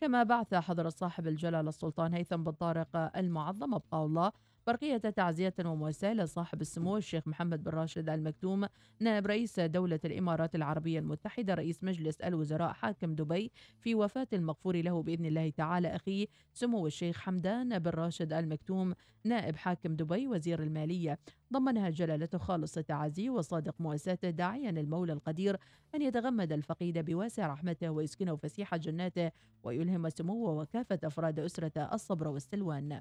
كما بعث حضرة صاحب الجلالة السلطان هيثم بن طارق المعظم أبقى الله. برقية تعزية ومواساة لصاحب السمو الشيخ محمد بن راشد المكتوم نائب رئيس دولة الإمارات العربية المتحدة رئيس مجلس الوزراء حاكم دبي في وفاة المغفور له بإذن الله تعالى أخيه سمو الشيخ حمدان بن راشد المكتوم نائب حاكم دبي وزير المالية. ضمنها جلالته خالص تعازيه وصادق مواساته داعيا المولى القدير أن يتغمد الفقيد بواسع رحمته ويسكنه فسيح جناته ويلهم سموه وكافة أفراد أسرة الصبر والسلوان.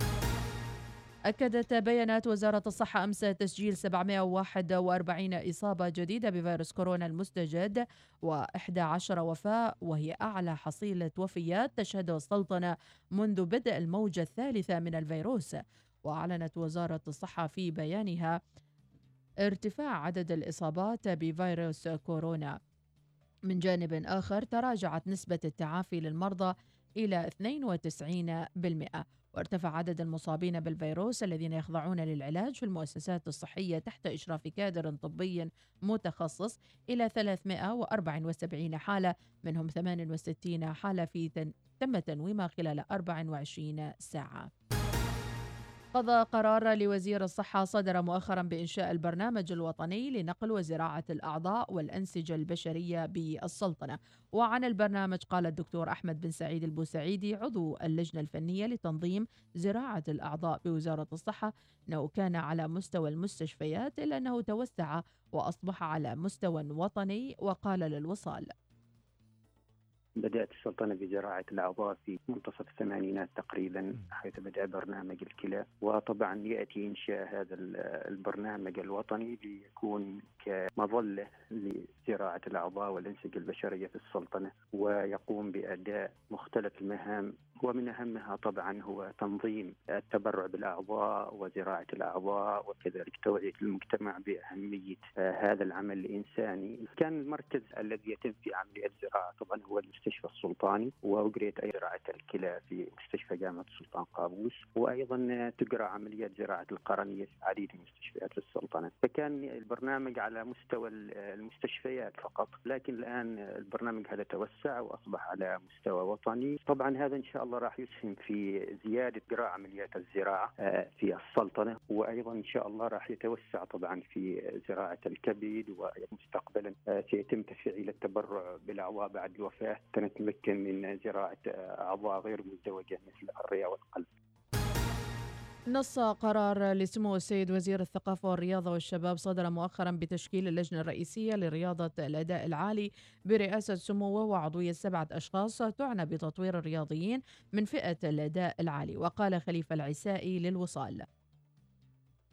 أكدت بيانات وزارة الصحة أمس تسجيل 741 إصابة جديدة بفيروس كورونا المستجد و11 وفاة وهي أعلى حصيلة وفيات تشهدها السلطنة منذ بدء الموجة الثالثة من الفيروس. وأعلنت وزارة الصحة في بيانها ارتفاع عدد الإصابات بفيروس كورونا. من جانب آخر تراجعت نسبة التعافي للمرضى إلى 92% وارتفع عدد المصابين بالفيروس الذين يخضعون للعلاج في المؤسسات الصحية تحت إشراف كادر طبي متخصص إلى 374 حالة منهم 68 حالة في تم تنويمها خلال 24 ساعة. قضى قرار لوزير الصحة صدر مؤخرا بإنشاء البرنامج الوطني لنقل وزراعة الأعضاء والأنسجة البشرية بالسلطنة. وعن البرنامج قال الدكتور أحمد بن سعيد البوسعيدي عضو اللجنة الفنية لتنظيم زراعة الأعضاء بوزارة الصحة. أنه كان على مستوى المستشفيات إلا أنه توسع وأصبح على مستوى وطني وقال للوصال بدأت السلطنة بزراعة الأعضاء في منتصف الثمانينات تقريبا حيث بدأ برنامج الكلى. وطبعا يأتي إنشاء هذا البرنامج الوطني ليكون كمظلة لزراعة الأعضاء والأنسجة البشرية في السلطنة ويقوم بأداء مختلف المهام ومن أهمها طبعا هو تنظيم التبرع بالأعضاء وزراعة الأعضاء وكذلك توعية المجتمع بأهمية هذا العمل الإنساني. كان المركز الذي يتم في عملية الزراعة طبعا هو المستشفى السلطاني وأجريت أي زراعة الكلى في مستشفى جامعة السلطان قابوس وأيضا تجرى عمليات زراعة القرنية في عديد من مستشفيات السلطنة. فكان البرنامج على مستوى المستشفيات فقط لكن الآن البرنامج هذا توسع وأصبح على مستوى وطني. طبعا هذا إن شاء الله راح يسهم في زيادة إجراء عمليات الزراعة آه، في السلطنة وأيضا إن شاء الله راح يتوسع طبعا في زراعة الكبد ومستقبلا آه، سيتم تفعيل التبرع بالأعضاء بعد الوفاة تنتمكن من زراعة آه، أعضاء غير مزدوجة مثل الرئة والقلب. نص قرار لسمو السيد وزير الثقافة والرياضة والشباب صدر مؤخرا بتشكيل اللجنة الرئيسية لرياضة الأداء العالي برئاسة سموه وعضوية سبعة أشخاص تعنى بتطوير الرياضيين من فئة الأداء العالي. وقال خليفة العسائي للوصال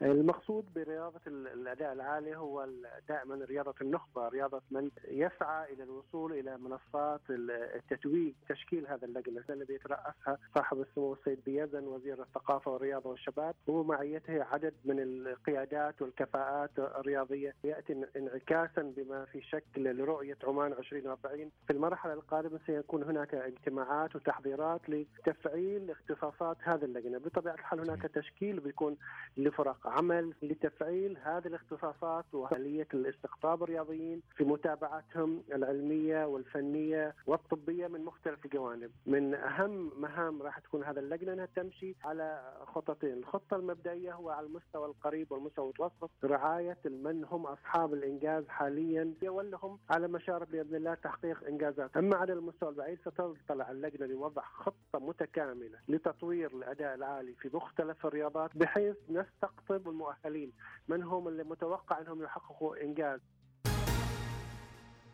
المقصود برياضة الأداء العالي هو دائما رياضة النخبة رياضة من يسعى إلى الوصول إلى منصات التتويج تشكيل هذا اللجنة. الذي يترأسها صاحب السمو السيد بيزن وزير الثقافة والرياضة والشباب. ومعيته عدد من القيادات والكفاءات الرياضية. يأتي انعكاسا بما في شكل لرؤية عمان 2040 في المرحلة القادمة سيكون هناك اجتماعات وتحضيرات لتفعيل اختصاصات هذه اللجنة. بطبيعة الحال هناك تشكيل بيكون لفرق عمل لتفعيل هذه الاختصاصات وآلية الاستقطاب الرياضيين في متابعتهم العلمية والفنية والطبية من مختلف الجوانب. من أهم مهام راح تكون هذا اللجنة أنها تمشي على خطتين الخطة المبدئية هو على المستوى القريب والمستوى المتوسط رعاية من هم أصحاب الإنجاز حاليا ولهم على مشارف بإذن الله تحقيق إنجازات. أما على المستوى البعيد ستطلع اللجنة لوضع خطة متكاملة لتطوير الأداء العالي في مختلف الرياضات بحيث نستقطب الطب والمؤهلين. من هم اللي متوقع أنهم يحققوا إنجاز؟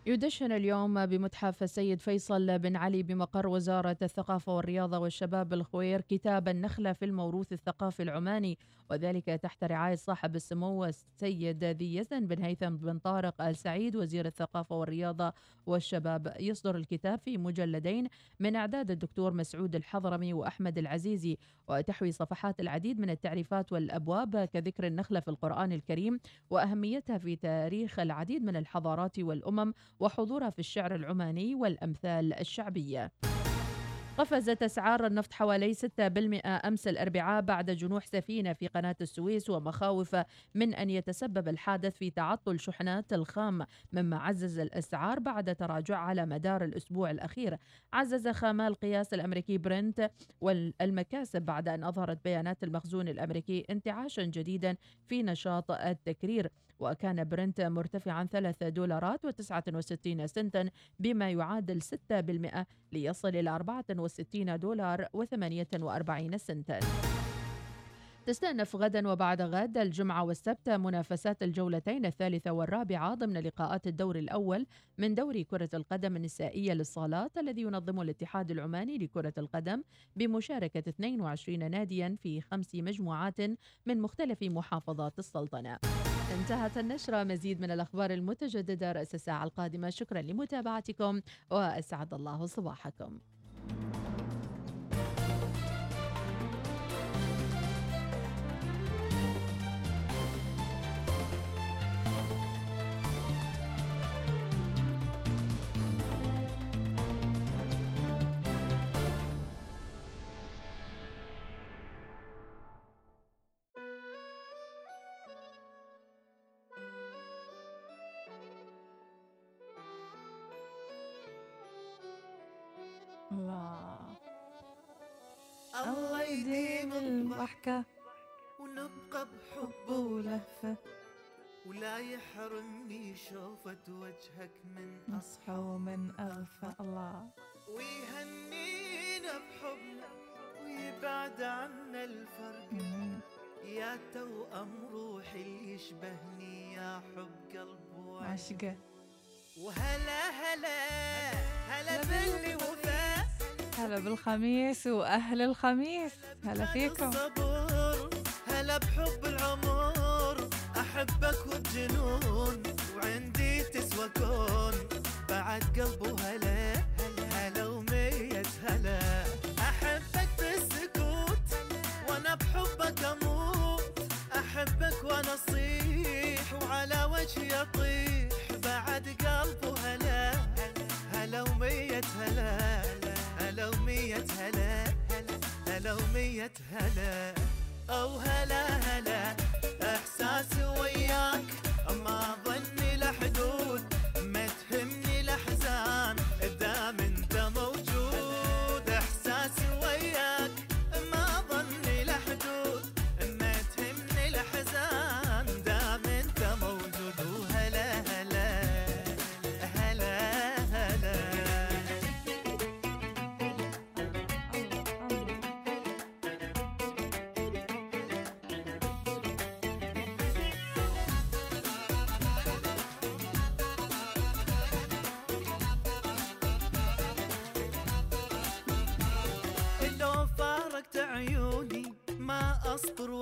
يدشن اليوم بمتحف السيد فيصل بن علي بمقر وزارة الثقافة والرياضة والشباب بالخوير كتاب النخلة في الموروث الثقافي العماني وذلك تحت رعاية صاحب السمو السيد ذي يزن بن هيثم بن طارق آل سعيد وزير الثقافة والرياضة والشباب. يصدر الكتاب في مجلدين من إعداد الدكتور مسعود الحضرمي وأحمد العزيزي وتحوي صفحات العديد من التعريفات والأبواب كذكر النخلة في القرآن الكريم وأهميتها في تاريخ العديد من الحضارات والأمم وحضورها في الشعر العماني والأمثال الشعبية. قفزت أسعار النفط حوالي 6% أمس الأربعاء بعد جنوح سفينة في قناة السويس ومخاوف من أن يتسبب الحادث في تعطل شحنات الخام. مما عزز الأسعار بعد تراجع على مدار الأسبوع الأخير. عزز خاما القياس الأمريكي وبرنت المكاسب بعد أن أظهرت بيانات المخزون الأمريكي انتعاشا جديدا في نشاط التكرير. وكان برنت مرتفعا 3 دولارات و69 سنتا بما يعادل 6% ليصل إلى 64 دولار و48 سنتا تستأنف غدا وبعد غد الجمعة والسبت منافسات الجولتين الثالثة والرابعة ضمن لقاءات الدور الأول من دوري كرة القدم النسائية للصالات الذي ينظمه الاتحاد العماني لكرة القدم بمشاركة 22 ناديا في خمس مجموعات من مختلف محافظات السلطنة. انتهت النشرة. مزيد من الأخبار المتجددة رأس الساعة القادمة. شكرا لمتابعتكم وأسعد الله صباحكم. الضحكة ونبقى بحب ولهفة. ولا يحرمني شوفة وجهك من أصحى ومن أغفى. الله. ويهنينا بحبنا ويبعد عنا الفرق. يا توأم روحي اللي يشبهني يا حب قلب وعشقه وهلا هلا هلا باللي وفاء. هلا بالخميس وأهل الخميس. هلا فيكم. هلا بحب العمر. أحبك وبجنون وعندي تسوى كون بعد قلبه هلا هلا ومية هلا. أحبك بالسكوت وأنا بحبك أموت. أحبك وأنا أصيح وعلى وجهي أطيح. بعد قلبه هلا هلا هلا ومية هلا أو هلا هلا إحساسي وياك.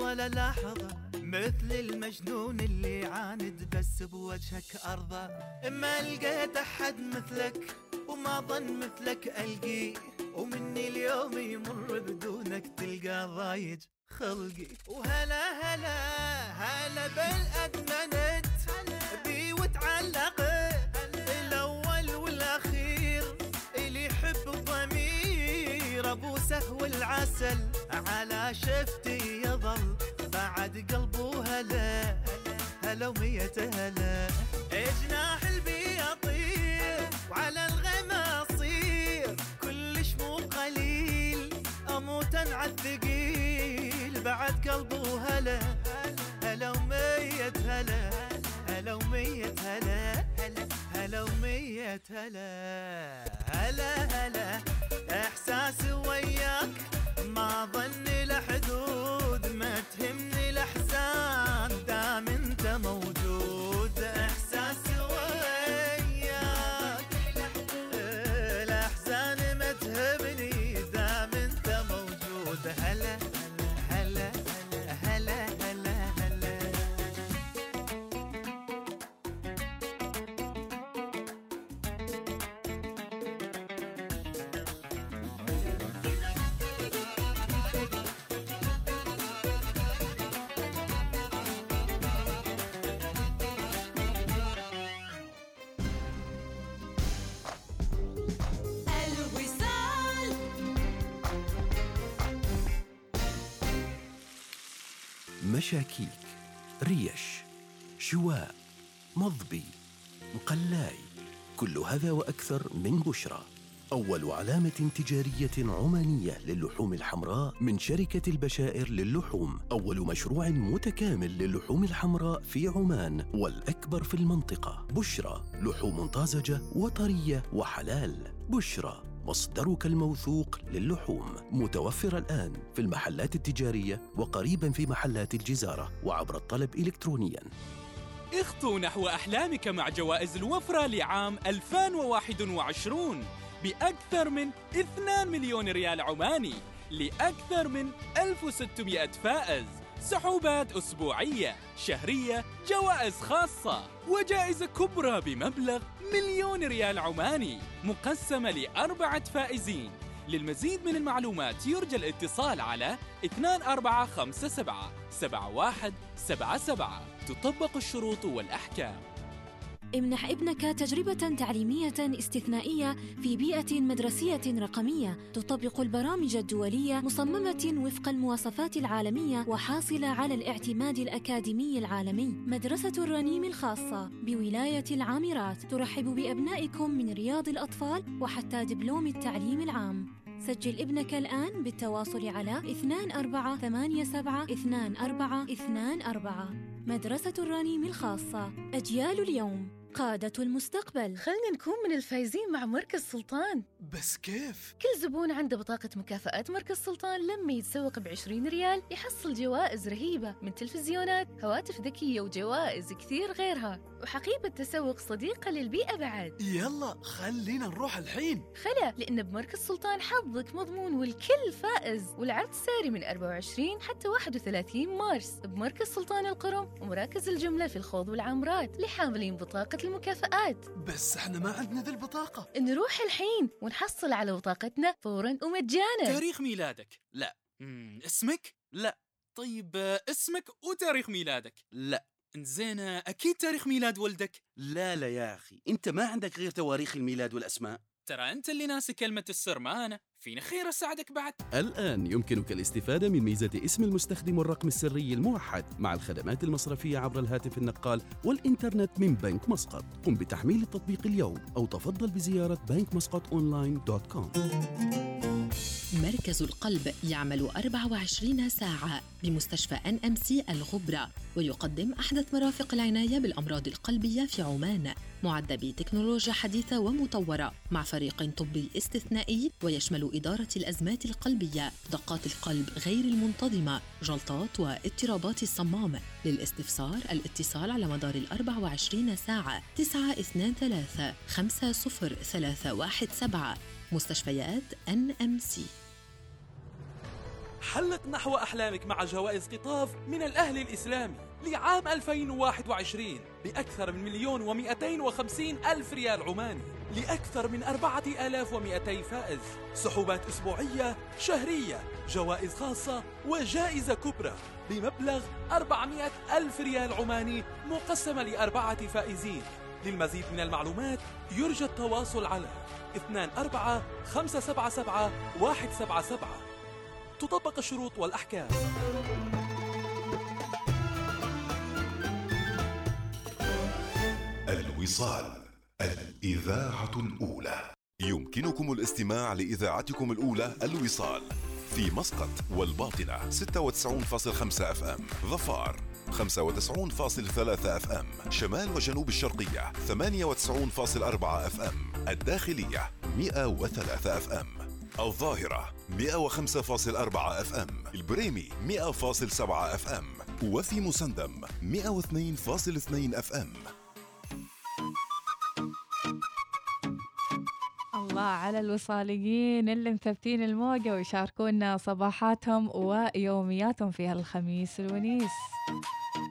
ولا لحظة مثل المجنون اللي عاند بس بوجهك أرضى. ما لقيت أحد مثلك وما ظن مثلك ألقيه ومني اليوم يمر بدونك تلقى ضايج خلقي. وهلا هلا هلا بالأدمنت بي وتعلقت الأول والأخير اللي يحب الضمير أبو سهو العسل على شفتي بعد قلبه هلا هلا ومية هلا. جناح البي وعلى الغما أصير. كلش مو قليل أموت على الثقيل بعد قلبه هلا هلا ومية هلا هلا ومية هلا هلا ومية هلا. هلا هلا احساسي وياك ما ظني لحدود ما تهمني مشاكيك ريش شواء مضبي مقلاي كل هذا وأكثر من بشرى. أول علامة تجارية عمانية للحوم الحمراء من شركة البشائر للحوم. أول مشروع متكامل للحوم الحمراء في عمان والأكبر في المنطقة. بشرى لحوم طازجة وطرية وحلال. بشرى مصدرك الموثوق للحوم. متوفر الآن في المحلات التجارية وقريبا في محلات الجزارة وعبر الطلب إلكترونياً. اخطو نحو أحلامك مع جوائز الوفرة لعام 2021 بأكثر من 2 مليون ريال عماني لأكثر من 1600 فائز. سحوبات أسبوعية شهرية جوائز خاصة. وجائزة كبرى بمبلغ مليون ريال عماني مقسمة لأربعة فائزين. للمزيد من المعلومات يرجى الاتصال على 2457 7177 تطبق الشروط والأحكام. امنح ابنك تجربة تعليمية استثنائية في بيئة مدرسية رقمية تطبق البرامج الدولية مصممة وفق المواصفات العالمية وحاصلة على الاعتماد الأكاديمي العالمي. مدرسة الرنيم الخاصة بولاية العامرات ترحب بأبنائكم من رياض الأطفال وحتى دبلوم التعليم العام. سجل ابنك الآن بالتواصل على 2487 مدرسة الرنيم الخاصة أجيال اليوم قادة المستقبل. خلنا نكون من الفايزين مع مركز سلطان. بس كيف؟ كل زبون عنده بطاقة مكافآت مركز سلطان لما يتسوق ب 20 ريال يحصل جوائز رهيبة من تلفزيونات هواتف ذكية وجوائز كثير غيرها. وحقيبة تسوق صديقة للبيئة بعد. يلا خلينا نروح الحين. يلا لأن بمركز سلطان حظك مضمون والكل فائز. والعرض ساري من 24 حتى 31 مارس. بمركز سلطان القرم ومراكز الجملة في الخوض والعامرات لحاملين بطاقة المكافآت. بس إحنا ما عندنا ذي البطاقة. نروح الحين ونحصل على بطاقتنا فورا ومجانا. تاريخ ميلادك. لا. مم. اسمك؟ لا. طيب آه، اسمك وتاريخ ميلادك. لا. زين آه، أكيد تاريخ ميلاد ولدك لا لا يا أخي أنت ما عندك غير تواريخ الميلاد والأسماء. ترى أنت اللي ناسي كلمة السر ما أنا. فيني خير أساعدك بعد. الآن يمكنك الاستفادة من ميزة اسم المستخدم والرقم السري الموحد مع الخدمات المصرفية عبر الهاتف النقال والإنترنت من بنك مسقط. قم بتحميل التطبيق اليوم أو تفضل بزيارة بنك مسقط online dot com. مركز القلب يعمل 24 ساعة بمستشفى ان ام سي الغبرة ويقدم أحدث مرافق العناية بالأمراض القلبية في عمان. معدة بتكنولوجيا حديثة ومطورة مع فريق طبي استثنائي ويشمل إدارة الأزمات القلبية دقات القلب غير المنتظمة جلطات واضطرابات الصمام. للاستفسار الاتصال على مدار ال 24 ساعة 923 50317 مستشفيات NMC حلق نحو أحلامك مع جوائز قطاف من الأهل الإسلامي لعام 2021 بأكثر من مليون ومئتين وخمسين ألف ريال عماني لأكثر من أربعة آلاف ومئتي فائز. سحوبات أسبوعية شهرية جوائز خاصة وجائزة كبرى بمبلغ 400 ألف ريال عماني مقسمة لأربعة فائزين. للمزيد من المعلومات يرجى التواصل على 24 577 177 تطبق الشروط والأحكام. الوصال الإذاعة الأولى. يمكنكم الاستماع لإذاعتكم الأولى الوصال في مسقط والباطنة 96.5 أف إم. ظفار. 95.3 FM شمال وجنوب الشرقية 98.4 FM الداخلية 103 FM. الظاهرة 105.4 FM. البريمي 100.7 FM. وفي مسندم 102.2 FM. الله على الوصاليين اللي مثبتين الموجة ويشاركونا صباحاتهم ويومياتهم في هالخميس الونيس.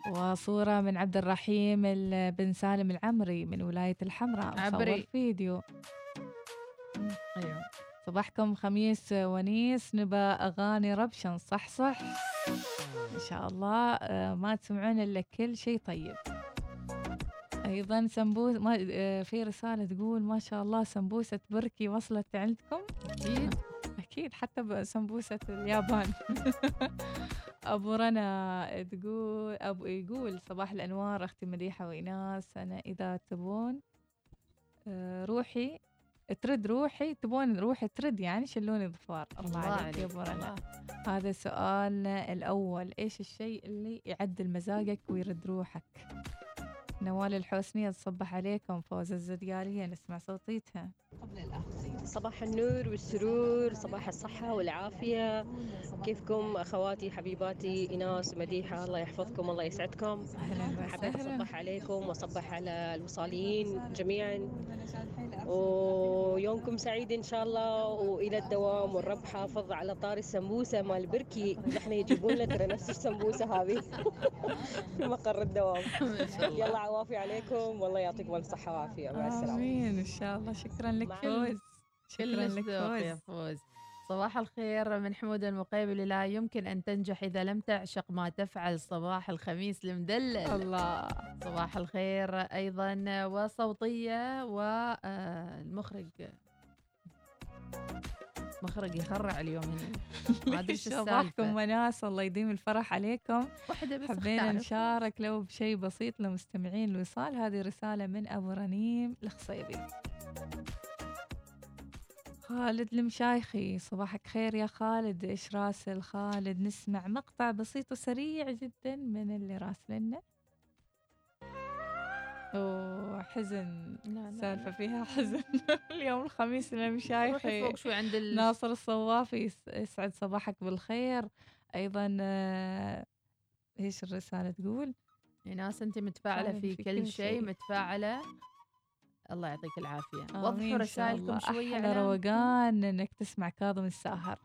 وصورة من عبد الرحيم ال- بن سالم العمري من ولاية الحمراء عبري. فيديو. أيوه. صباحكم خميس ونيس نبى أغاني ربشن صح صح؟ إن شاء الله آه، ما تسمعون إلا كل شيء طيب. أيضا سمبوس ما آه، في رسالة تقول ما شاء الله سمبوسة بركي وصلت عندكم؟ أكيد حتى بسمبوسة اليابان. أبو رنا تقول أبو يقول صباح الأنوار أختي مديحة وإناس أنا إذا تبون آه، روحي ترد روحي تبون روحي ترد يعني شلوني ظفار الله الله عليك يا أبو رنا. هذا سؤالنا الأول إيش الشيء اللي يعدل مزاجك ويرد روحك؟ نوال الحسنية تصبح عليكم. فوز الزديارية نسمع صوتيتها. صباح النور والسرور صباح الصحة والعافية. كيفكم أخواتي حبيباتي؟ إناس مديحة الله يحفظكم الله يسعدكم. حبيت أصبح عليكم وأصبح على الوصاليين جميعا. ويومكم سعيد إن شاء الله وإلى الدوام. والرب حافظ على طار السمبوسة مال بركي. نحن يجيبون لنا ترى نفس السمبوسة هذه. في مقر الدوام. يلا عوافي عليكم والله يعطيكم الصحة والعافية مع السلامة. آمين إن شاء الله. شكرا لك فوز. شكرا لك ذوق يا فوز. فوز صباح الخير من حمود المقيبل لا يمكن أن تنجح إذا لم تعشق ما تفعل صباح الخميس المدلل. الله. صباح الخير أيضا وصوتية والمخرج مخرج يخرع اليوم هنا. ما أدري شو صباحكم وناس؟ الله يديم الفرح عليكم. واحدة بس حبينا. نشارك لو بشيء بسيط لمستمعين الوصال. هذه رسالة من أبو رنيم الخصيبي. خالد المشايخي. صباحك خير يا خالد. إيش راسل خالد؟ نسمع مقطع بسيط وسريع جدا من اللي راسلنا. أوه حزن. سالفة فيها حزن. اليوم الخميس المشايخي فوق شوي عند ال... ناصر الصوافي يس- يسعد صباحك بالخير. أيضا آه، إيش الرسالة تقول؟ ناس أنت متفاعلة في, كل شيء. متفاعلة الله يعطيك العافية. وضحوا رسائلكم. شوية أحلى على روقان إنك تسمع كاظم الساهر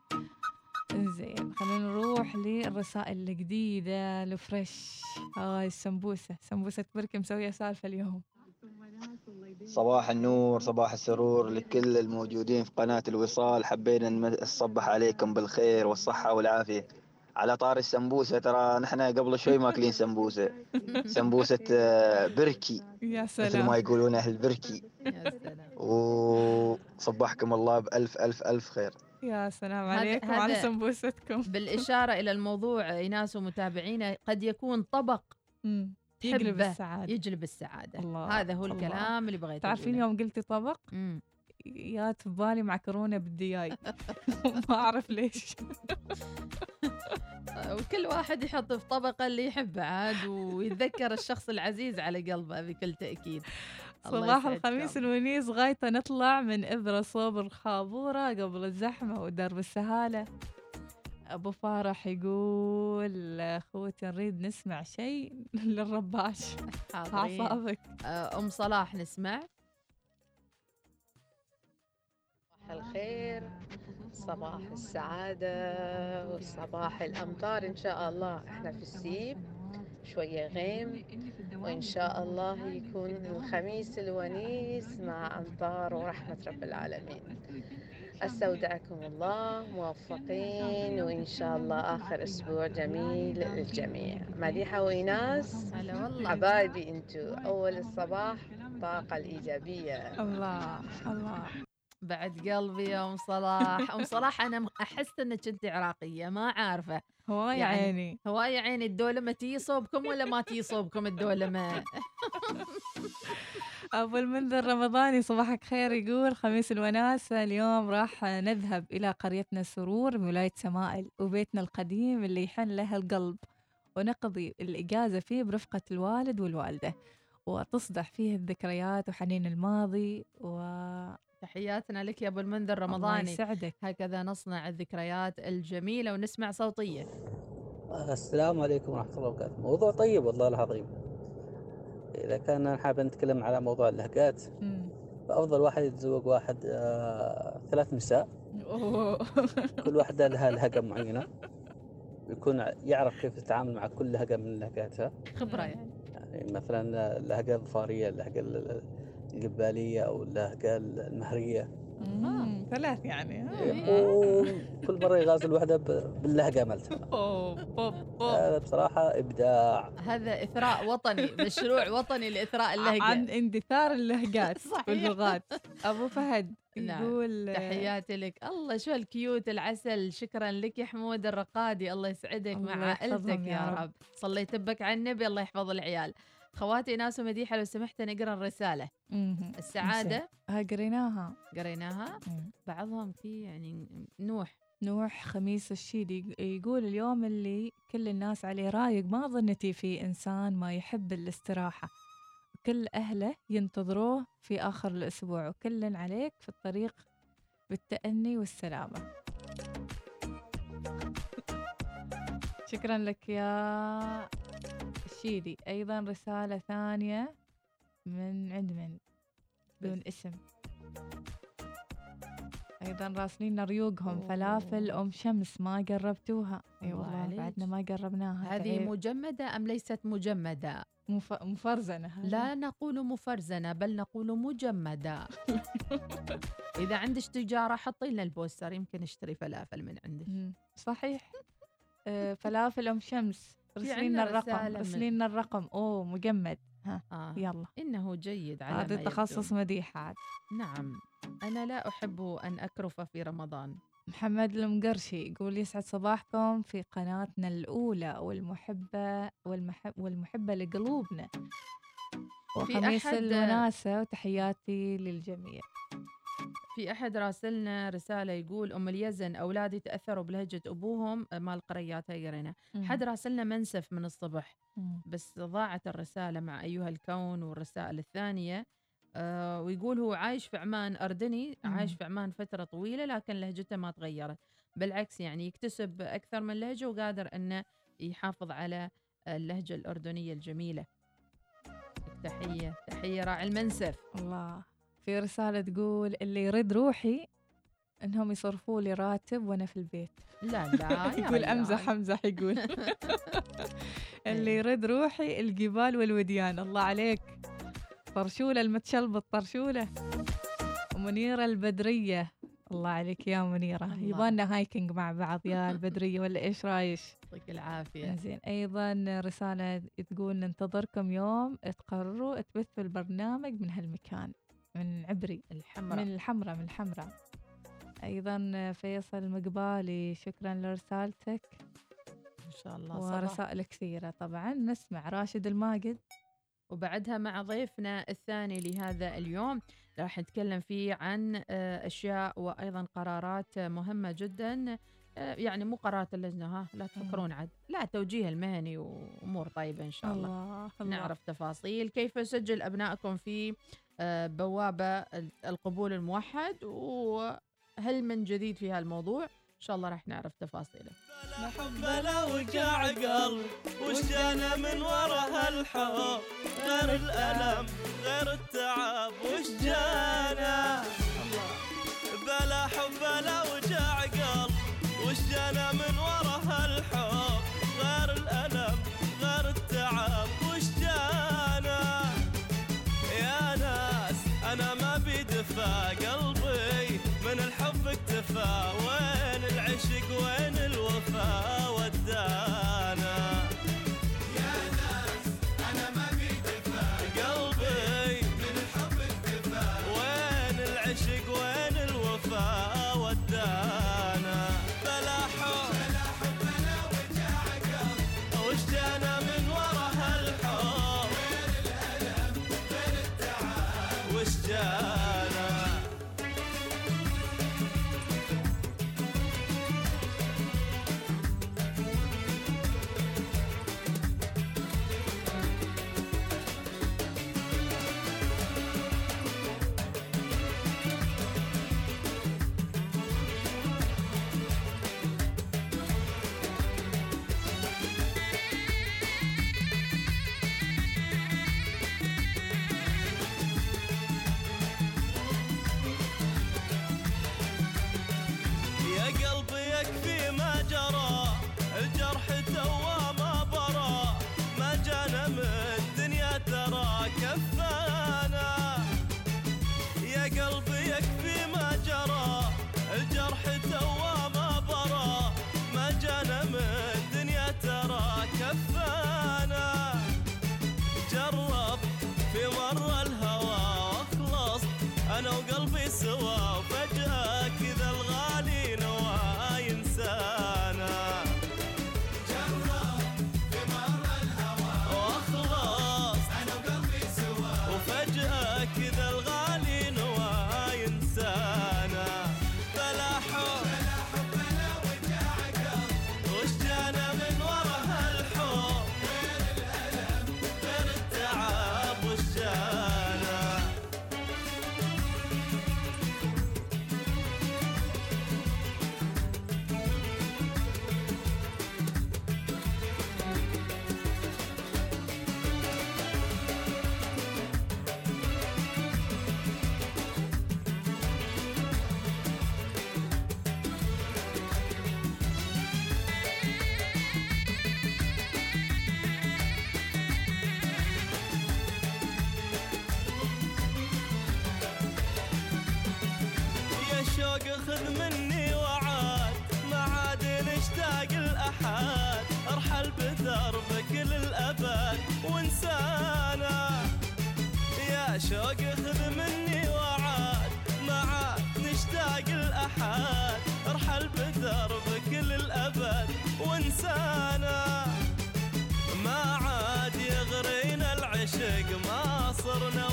إنزين خلينا نروح للرسائل الجديدة الفريش. هاي السمبوسة. سمبوسة بركي مسوية سالفة اليوم. صباح النور صباح السرور لكل الموجودين في قناة الوصال. حبينا نصبح عليكم بالخير والصحة والعافية. على طار السمبوسة. ترى نحن قبل شوي ماكلين سمبوسة. سمبوسة آه، بركي. يا مثل ما سلام يقولون أهل بركي. يا سلام. وصبحكم الله بألف ألف ألف خير. يا سلام عليكم وعلى سمبوستكم. بالإشارة إلى الموضوع إيناس ومتابعينا قد يكون طبق مم. تحبه. السعادة. يجلب السعادة. الله هذا هو الله. الكلام اللي بغيت تعرفين. يوم قلتي طبق؟ مم. جات في بالي معكرونة بالدياي. ما أعرف ليش. وكل واحد يحط في طبقة اللي يحبه عاد ويتذكر الشخص العزيز على قلبه بكل تأكيد. الله صباح. الخميس الونيس غايتة نطلع من إبرة صوب الخابورة قبل الزحمة ودرب السهالة. أبو فارح يقول أخوتي نريد نسمع شيء للرباش. حاضرين. أعصابك. آه، أم صلاح نسمع. صباح الخير. صباح السعادة وصباح الأمطار. إن شاء الله إحنا في السيب شوية غيم وإن شاء الله يكون الخميس الونيس مع أمطار ورحمة رب العالمين. أستودعكم الله موفقين وإن شاء الله آخر أسبوع جميل للجميع. مديحة وإيناس حبايبي أنتوا أول الصباح الطاقة الإيجابية. الله الله. بعد قلبي يا ام صلاح ام صلاح أنا أحس انك انت عراقية ما عارفة. هواي يعني عيني. هواي عيني الدولمه تي صوبكم ولا ما تي صوبكم الدولمه أبو المنذر رمضاني صباحك خير يقول خميس الوناسة اليوم راح نذهب إلى قريتنا سرور بولاية سمائل وبيتنا القديم اللي يحن له القلب. ونقضي الإجازة فيه برفقة الوالد والوالدة وتصدح فيه الذكريات وحنين الماضي و تحياتنا لك يا أبو المنذر الله رمضاني. يسعدك. هكذا نصنع الذكريات الجميلة ونسمع صوتيه السلام عليكم ورحمة الله وبركاته. موضوع طيب والله العظيم. إذا كان حاب نتكلم على موضوع اللهجات فأفضل واحد يتزوج واحد آه ثلاث نساء. كل واحدة لها لهجة معينة. يكون يعرف كيف يتعامل مع كل لهجة من لهجاتها. خبرة يعني. يعني مثلا اللهجة الظفارية اللهجة ال- الجبالية أو اللهجة المهرية. مم، ثلاث يعني. ها؟ و- كل مرة يغازل ب- باللهجة مالتها هذا بصراحة إبداع. هذا إثراء وطني مشروع وطني لإثراء اللهجة. عن اندثار اللهجات صحيح. واللغات. أبو فهد نعم. يقول تحياتي لك. الله شو الكيوت العسل. شكرا لك يا حمود الرقادي. الله يسعدك الله مع عائلتك يا يا رب. رب. صليت بك على النبي. الله يحفظ العيال. خواتي ناس ومديحه لو سمحت نقرا الرسالة. السعادة ها قريناها. قريناها. بعضهم في يعني نوح. نوح خميس الشيدي يقول اليوم اللي كل الناس عليه رايق ما ظنتي في إنسان ما يحب الاستراحة. كل أهله ينتظروه في آخر الأسبوع وكل عليك في الطريق بالتأني والسلامة. شكرا لك يا الشيدي أيضا رسالة ثانية من عند من دون اسم. أيضا راسلين ريوقهم فلافل أم شمس ما قربتوها. أي الله والله عليك. بعدنا ما قربناها. هذه تعيب. مجمدة أم ليست مجمدة؟ مف... مفرزنة. لا نقول مفرزنة بل نقول مجمدة. إذا عندك تجارة حطي لنا البوستر يمكن نشتري فلافل من عندك. صحيح. آه، فلافل أم شمس. في رسلين عنا الرقم من- رسلين الرقم. أوه مجمد. ها آه. يلا. إنه جيد على هذا. تخصص مديحة عاد. نعم. أنا لا أحب أن أكرف في رمضان. محمد المقرشي يقول يسعد صباحكم في قناتنا الأولى والمحبة والمحب والمحبة لقلوبنا. وخميس الوناسة وتحياتي للجميع. في أحد راسلنا رسالة يقول أم اليزن أولادي تأثروا بلهجة أبوهم مال قريات هيرنا. حد راسلنا منسف من الصبح مم. بس ضاعت الرسالة مع أيها الكون والرسائل الثانية آه ويقول هو عايش في عمان أردني مم. عايش في عمان فترة طويلة لكن لهجته ما تغيرت بالعكس يعني يكتسب أكثر من لهجة وقادر أنه يحافظ على اللهجة الأردنية الجميلة تحية تحية راعي المنسف الله في رسالة تقول اللي يرد روحي إنهم يصرفوا لي راتب وأنا في البيت. لا لا يقول. أمزح أمزح يقول. اللي يرد روحي الجبال والوديان. الله عليك. طرشولة المتشلبط طرشولة. ومنيرة البدرية. الله عليك يا منيرة. الله. يبالنا هايكنج مع بعض. يا البدرية ولا إيش رايش؟ يعطيك العافية. زين أيضا رسالة تقول ننتظركم يوم. تقرروا تبثوا البرنامج من هالمكان. من عبري. الحمراء. من الحمراء من الحمراء. أيضا فيصل المقبالي شكرا لرسالتك. إن شاء الله ورسائل كثيرة طبعا. نسمع راشد الماجد. وبعدها مع ضيفنا الثاني لهذا اليوم راح نتكلم فيه عن آه، أشياء وأيضا قرارات مهمة جدا. يعني مو قرارات اللجنة ها لا تفكرون عاد. لا توجيه المهني وأمور طيبة إن شاء الله. الله الله. نعرف تفاصيل. كيف يسجل أبنائكم في آه، بوابة القبول الموحد؟ وهل من جديد في هالموضوع؟ إن شاء الله راح نعرف تفاصيله. بلا وجع قلب. وش جانا من ورا هالحب؟ غير الألم غير التعب. وش جانا؟ وش جانا يا العشق ما صرنا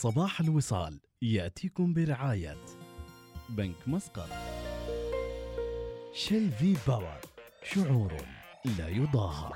صباح الوصال يأتيكم برعاية بنك مسقط. Shell V-Power شعور لا يضاهى.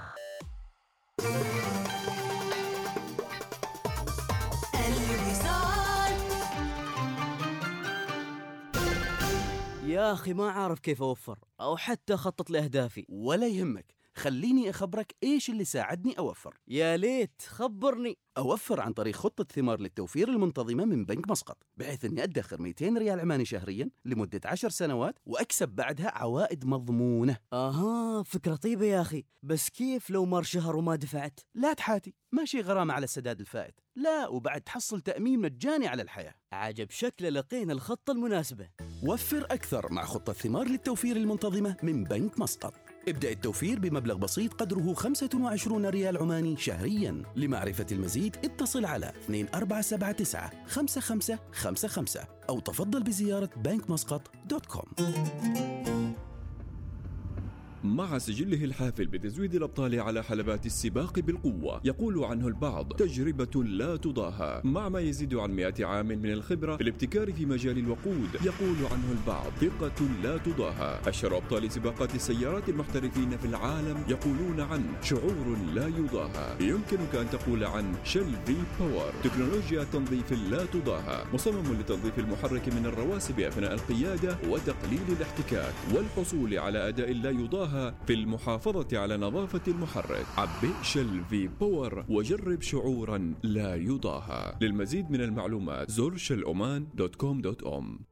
يا أخي ما عارف كيف أوفر أو حتى أخطط لأهدافي ولا يهمك. خليني أخبرك إيش اللي ساعدني أوفر. يا ليت خبرني. أوفر عن طريق خطة ثمار للتوفير المنتظمة من بنك مسقط بحيث أني أدخر 200 ريال عماني شهريا لمدة 10 سنوات وأكسب بعدها عوائد مضمونة. أها فكرة طيبة يا أخي. بس كيف لو مر شهر وما دفعت؟ لا تحاتي ماشي غرامة على السداد الفائت. لا وبعد تحصل تأمين مجاني على الحياة. عجب شكله لقينا الخطة المناسبة. وفر أكثر مع خطة ثمار للتوفير المنتظمة من بنك مسقط. ابدأ التوفير بمبلغ بسيط قدره 25 ريال عماني شهريا. لمعرفة المزيد اتصل على 2479 5555 أو تفضل بزيارة com. مع سجله الحافل بتزويد الأبطال على حلبات السباق بالقوة. يقول عنه البعض تجربة لا تضاهى. مع ما يزيد عن مئة عام من الخبرة في الابتكار في مجال الوقود يقول عنه البعض ثقة لا تضاهى. أشهر أبطال سباقات السيارات المحترفين في العالم يقولون عنه شعور لا يضاهى. يمكنك أن تقول عن Shell V-Power تكنولوجيا تنظيف لا تضاهى. مصمم لتنظيف المحرك من الرواسب أثناء القيادة وتقليل الاحتكاك والحصول على أداء لا يضاهى في المحافظة على نظافة المحرك. عبئ Shell V-Power وجرب شعورا لا يضاهى. للمزيد من المعلومات زر Shell Oman dot com dot om.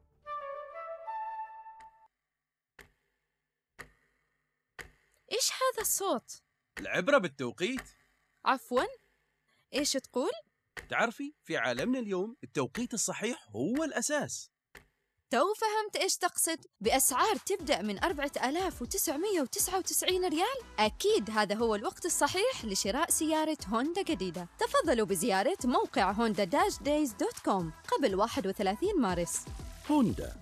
إيش هذا الصوت؟ العبرة بالتوقيت. عفوا. إيش تقول؟ تعرفي في عالمنا اليوم التوقيت الصحيح هو الأساس. تو فهمت إيش تقصد؟ بأسعار تبدأ من 4999 ريال؟ أكيد هذا هو الوقت الصحيح لشراء سيارة هوندا جديدة. تفضلوا بزيارة موقع هوندا dash days dot com قبل 31 مارس. هوندا.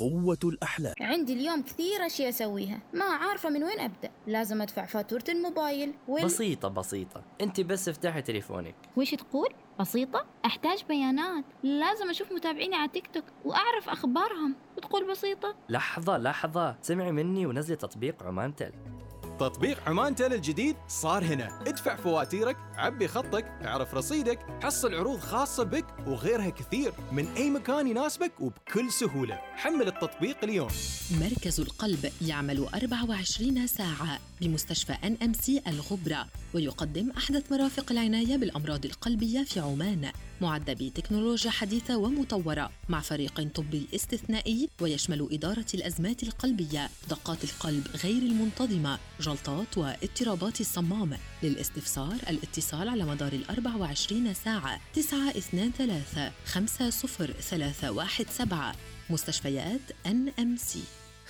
قوة الأحلام. عندي اليوم كثير أشياء أسويها. ما عارفة من وين أبدأ. لازم أدفع فاتورة الموبايل وين بسيطة بسيطة. أنت بس افتحي تليفونك. وش تقول؟ بسيطة؟ أحتاج بيانات. لازم أشوف متابعيني على تيك توك وأعرف أخبارهم. وتقول بسيطة؟ لحظة لحظة. سمعي مني ونزلي تطبيق عمان تل تطبيق عمان تيل الجديد صار هنا. ادفع فواتيرك عبي خطك اعرف رصيدك حصل عروض خاصة بك وغيرها كثير. من أي مكان يناسبك وبكل سهولة. حمل التطبيق اليوم. مركز القلب يعمل 24 ساعة بمستشفى ان ام سي الغبرة ويقدم أحدث مرافق العناية بالأمراض القلبية في عمان. معد بتكنولوجيا حديثة ومطورة مع فريق طبي استثنائي ويشمل إدارة الأزمات القلبية دقات القلب غير المنتظمة جلطات واضطرابات الصمام. للاستفسار الاتصال على مدار ال 24 ساعة 923 50317 مستشفيات NMC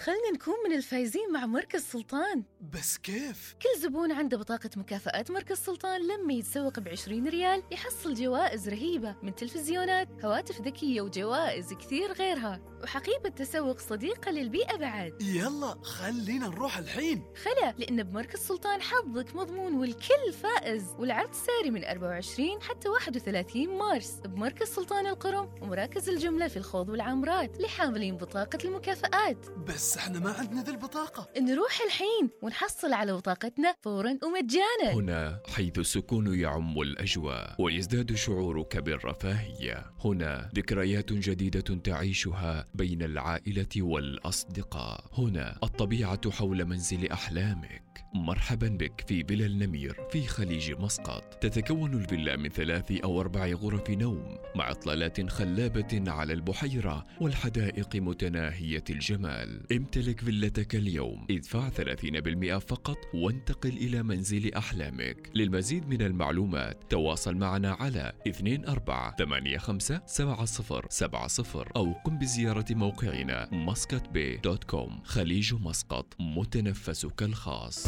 خلنا نكون من الفايزين مع مركز سلطان. بس كيف؟ كل زبون عنده بطاقة مكافآت مركز سلطان لما يتسوق ب 20 ريال يحصل جوائز رهيبة من تلفزيونات هواتف ذكية وجوائز كثير غيرها. وحقيبة تسوق صديقة للبيئة بعد. يلا خلينا نروح الحين. خلا لأن بمركز سلطان حظك مضمون والكل فائز. والعرض ساري من 24 حتى 31 مارس. بمركز سلطان القرم ومراكز الجملة في الخوض والعامرات لحاملين بطاقة المكافآت. بس إحنا ما عندنا ذي البطاقة. نروح الحين ونحصل على بطاقتنا فورا ومجانا. هنا حيث السكون يعم الأجواء ويزداد شعورك بالرفاهية. هنا ذكريات جديدة تعيشها بين العائلة والأصدقاء. هنا الطبيعة حول منزل أحلامك. مرحبا بك في فيلا النمير في خليج مسقط. تتكون الفيلا من ثلاث أو أربع غرف نوم مع إطلالات خلابة على البحيرة والحدائق متناهية الجمال. امتلك فيلتك اليوم. ادفع 30% فقط وانتقل إلى منزل أحلامك. للمزيد من المعلومات تواصل معنا على 24857070 أو قم بزيارة موقعنا مسقط Bay dot com. خليج مسقط متنفسك الخاص.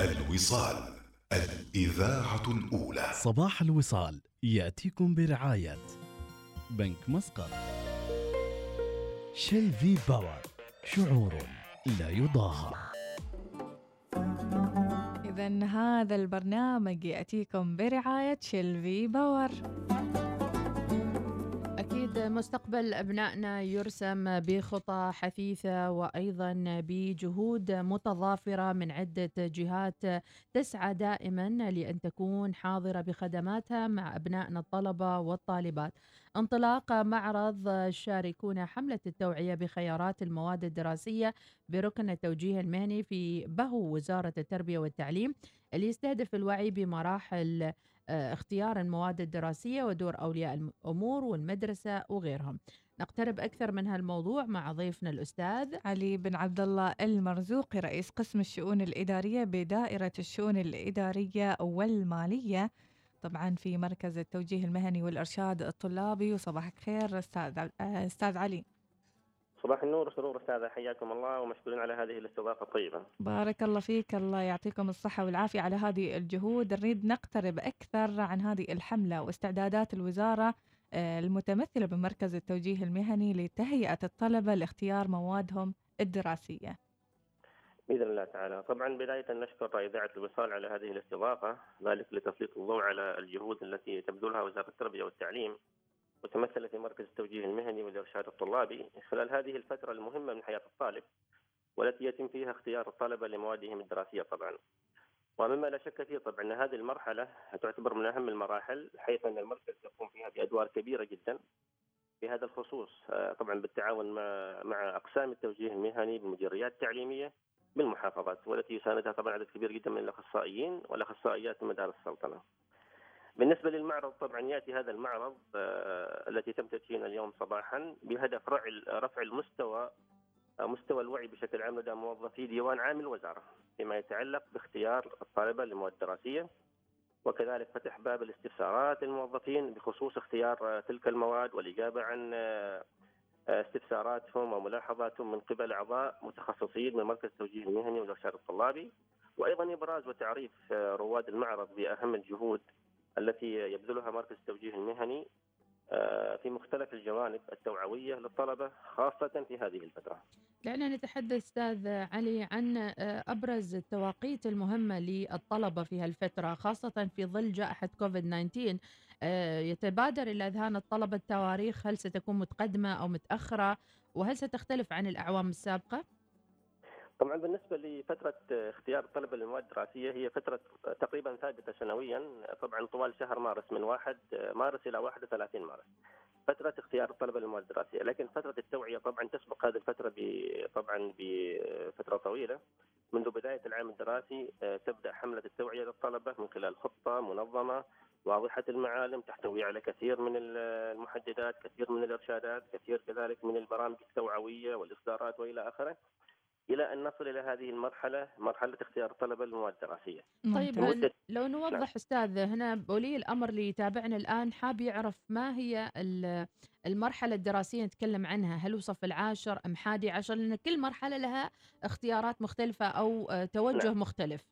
الوصال الإذاعة الأولى. صباح الوصال يأتيكم برعاية بنك مسقط. Shell V-Power شعور لا يضاهى. إذا هذا البرنامج يأتيكم برعاية Shell V-Power. أكيد مستقبل أبنائنا يرسم بخطى حثيثة وأيضا بجهود متضافرة من عدة جهات تسعى دائما لأن تكون حاضرة بخدماتها مع أبنائنا الطلبة والطالبات. انطلاق معرض شاركونا حملة التوعية بخيارات المواد الدراسية بركن التوجيه المهني في بهو وزارة التربية والتعليم اللي يستهدف الوعي بمراحل اختيار المواد الدراسية ودور أولياء الأمور والمدرسة وغيرهم. نقترب أكثر من هالموضوع مع ضيفنا الأستاذ. علي بن عبد الله المرزوقي رئيس قسم الشؤون الإدارية بدائرة الشؤون الإدارية والمالية. طبعا في مركز التوجيه المهني والإرشاد الطلابي وصباحك خير أستاذ آه، أستاذ علي. صباح النور سرور أستاذة حياكم الله ومشكورين على هذه الاستضافة الطيبة. بارك الله فيك الله يعطيكم الصحة والعافية على هذه الجهود نريد نقترب أكثر عن هذه الحملة واستعدادات الوزارة آه، المتمثلة بمركز التوجيه المهني لتهيئة الطلبة لاختيار موادهم الدراسية بإذن الله تعالى. طبعا بداية نشكر إذاعة الوصال على هذه الاستضافة ذلك لتسليط الضوء على الجهود التي تبذلها وزارة التربية والتعليم متمثلة في مركز التوجيه المهني والإرشاد الطلابي خلال هذه الفترة المهمة من حياة الطالب والتي يتم فيها اختيار الطلبة لموادهم الدراسية طبعا. ومما لا شك فيه طبعا أن هذه المرحلة تعتبر من أهم المراحل حيث أن المركز يقوم فيها بأدوار كبيرة جدا في هذا الخصوص آه، طبعا بالتعاون مع مع أقسام التوجيه المهني بالمديريات التعليمية بالمحافظات والتي يساندها طبعا عدد كبير جدا من الأخصائيين والأخصائيات من مدارس السلطنة. بالنسبة للمعرض طبعا يأتي هذا المعرض آه، التي تم تدشينه اليوم صباحا بهدف رفع المستوى آه، مستوى الوعي بشكل عام لدى موظفي ديوان عام الوزارة فيما يتعلق باختيار الطلبة للمواد الدراسية وكذلك فتح باب الاستفسارات للموظفين بخصوص اختيار آه، تلك المواد والإجابة عن استفساراتهم وملاحظاتهم من قبل أعضاء متخصصين من مركز التوجيه المهني والإرشاد الطلابي وأيضا إبراز وتعريف رواد المعرض بأهم الجهود التي يبذلها مركز التوجيه المهني آه، في مختلف الجوانب التوعوية للطلبة خاصة في هذه الفترة دعنا نتحدث أستاذ علي عن آه، أبرز التواقيت المهمة للطلبة في هالفترة خاصة في ظل جائحة كوفيد 19 آه، يتبادر إلى أذهان الطلبة التواريخ هل ستكون متقدمة أو متأخرة وهل ستختلف عن الأعوام السابقة؟ طبعا بالنسبة لفترة اختيار الطلبه للمواد الدراسية هي فترة تقريبا ثابتة سنويا طبعا طوال شهر مارس من 1 مارس إلى 31 مارس. فترة اختيار الطلبه للمواد الدراسية، لكن فترة التوعية طبعا تسبق هذه الفترة ب- طبعا بفترة طويلة منذ بداية العام الدراسي آه، تبدأ حملة التوعية للطلبة من خلال خطة منظمة واضحة المعالم تحتوي على كثير من المحددات، كثير من الإرشادات، كثير كذلك من البرامج التوعوية والإصدارات وإلى آخره. إلى أن نصل إلى هذه المرحلة مرحلة اختيار الطلبه للمواد الدراسية. طيب لمدة- لو نوضح أستاذ هنا ولي الأمر اللي يتابعنا الآن حاب يعرف ما هي ال- المرحلة الدراسية نتكلم عنها؟ هل هو صف العاشر أم حادي عشر؟ لأن كل مرحلة لها اختيارات مختلفة أو آه، توجه نعم. مختلف.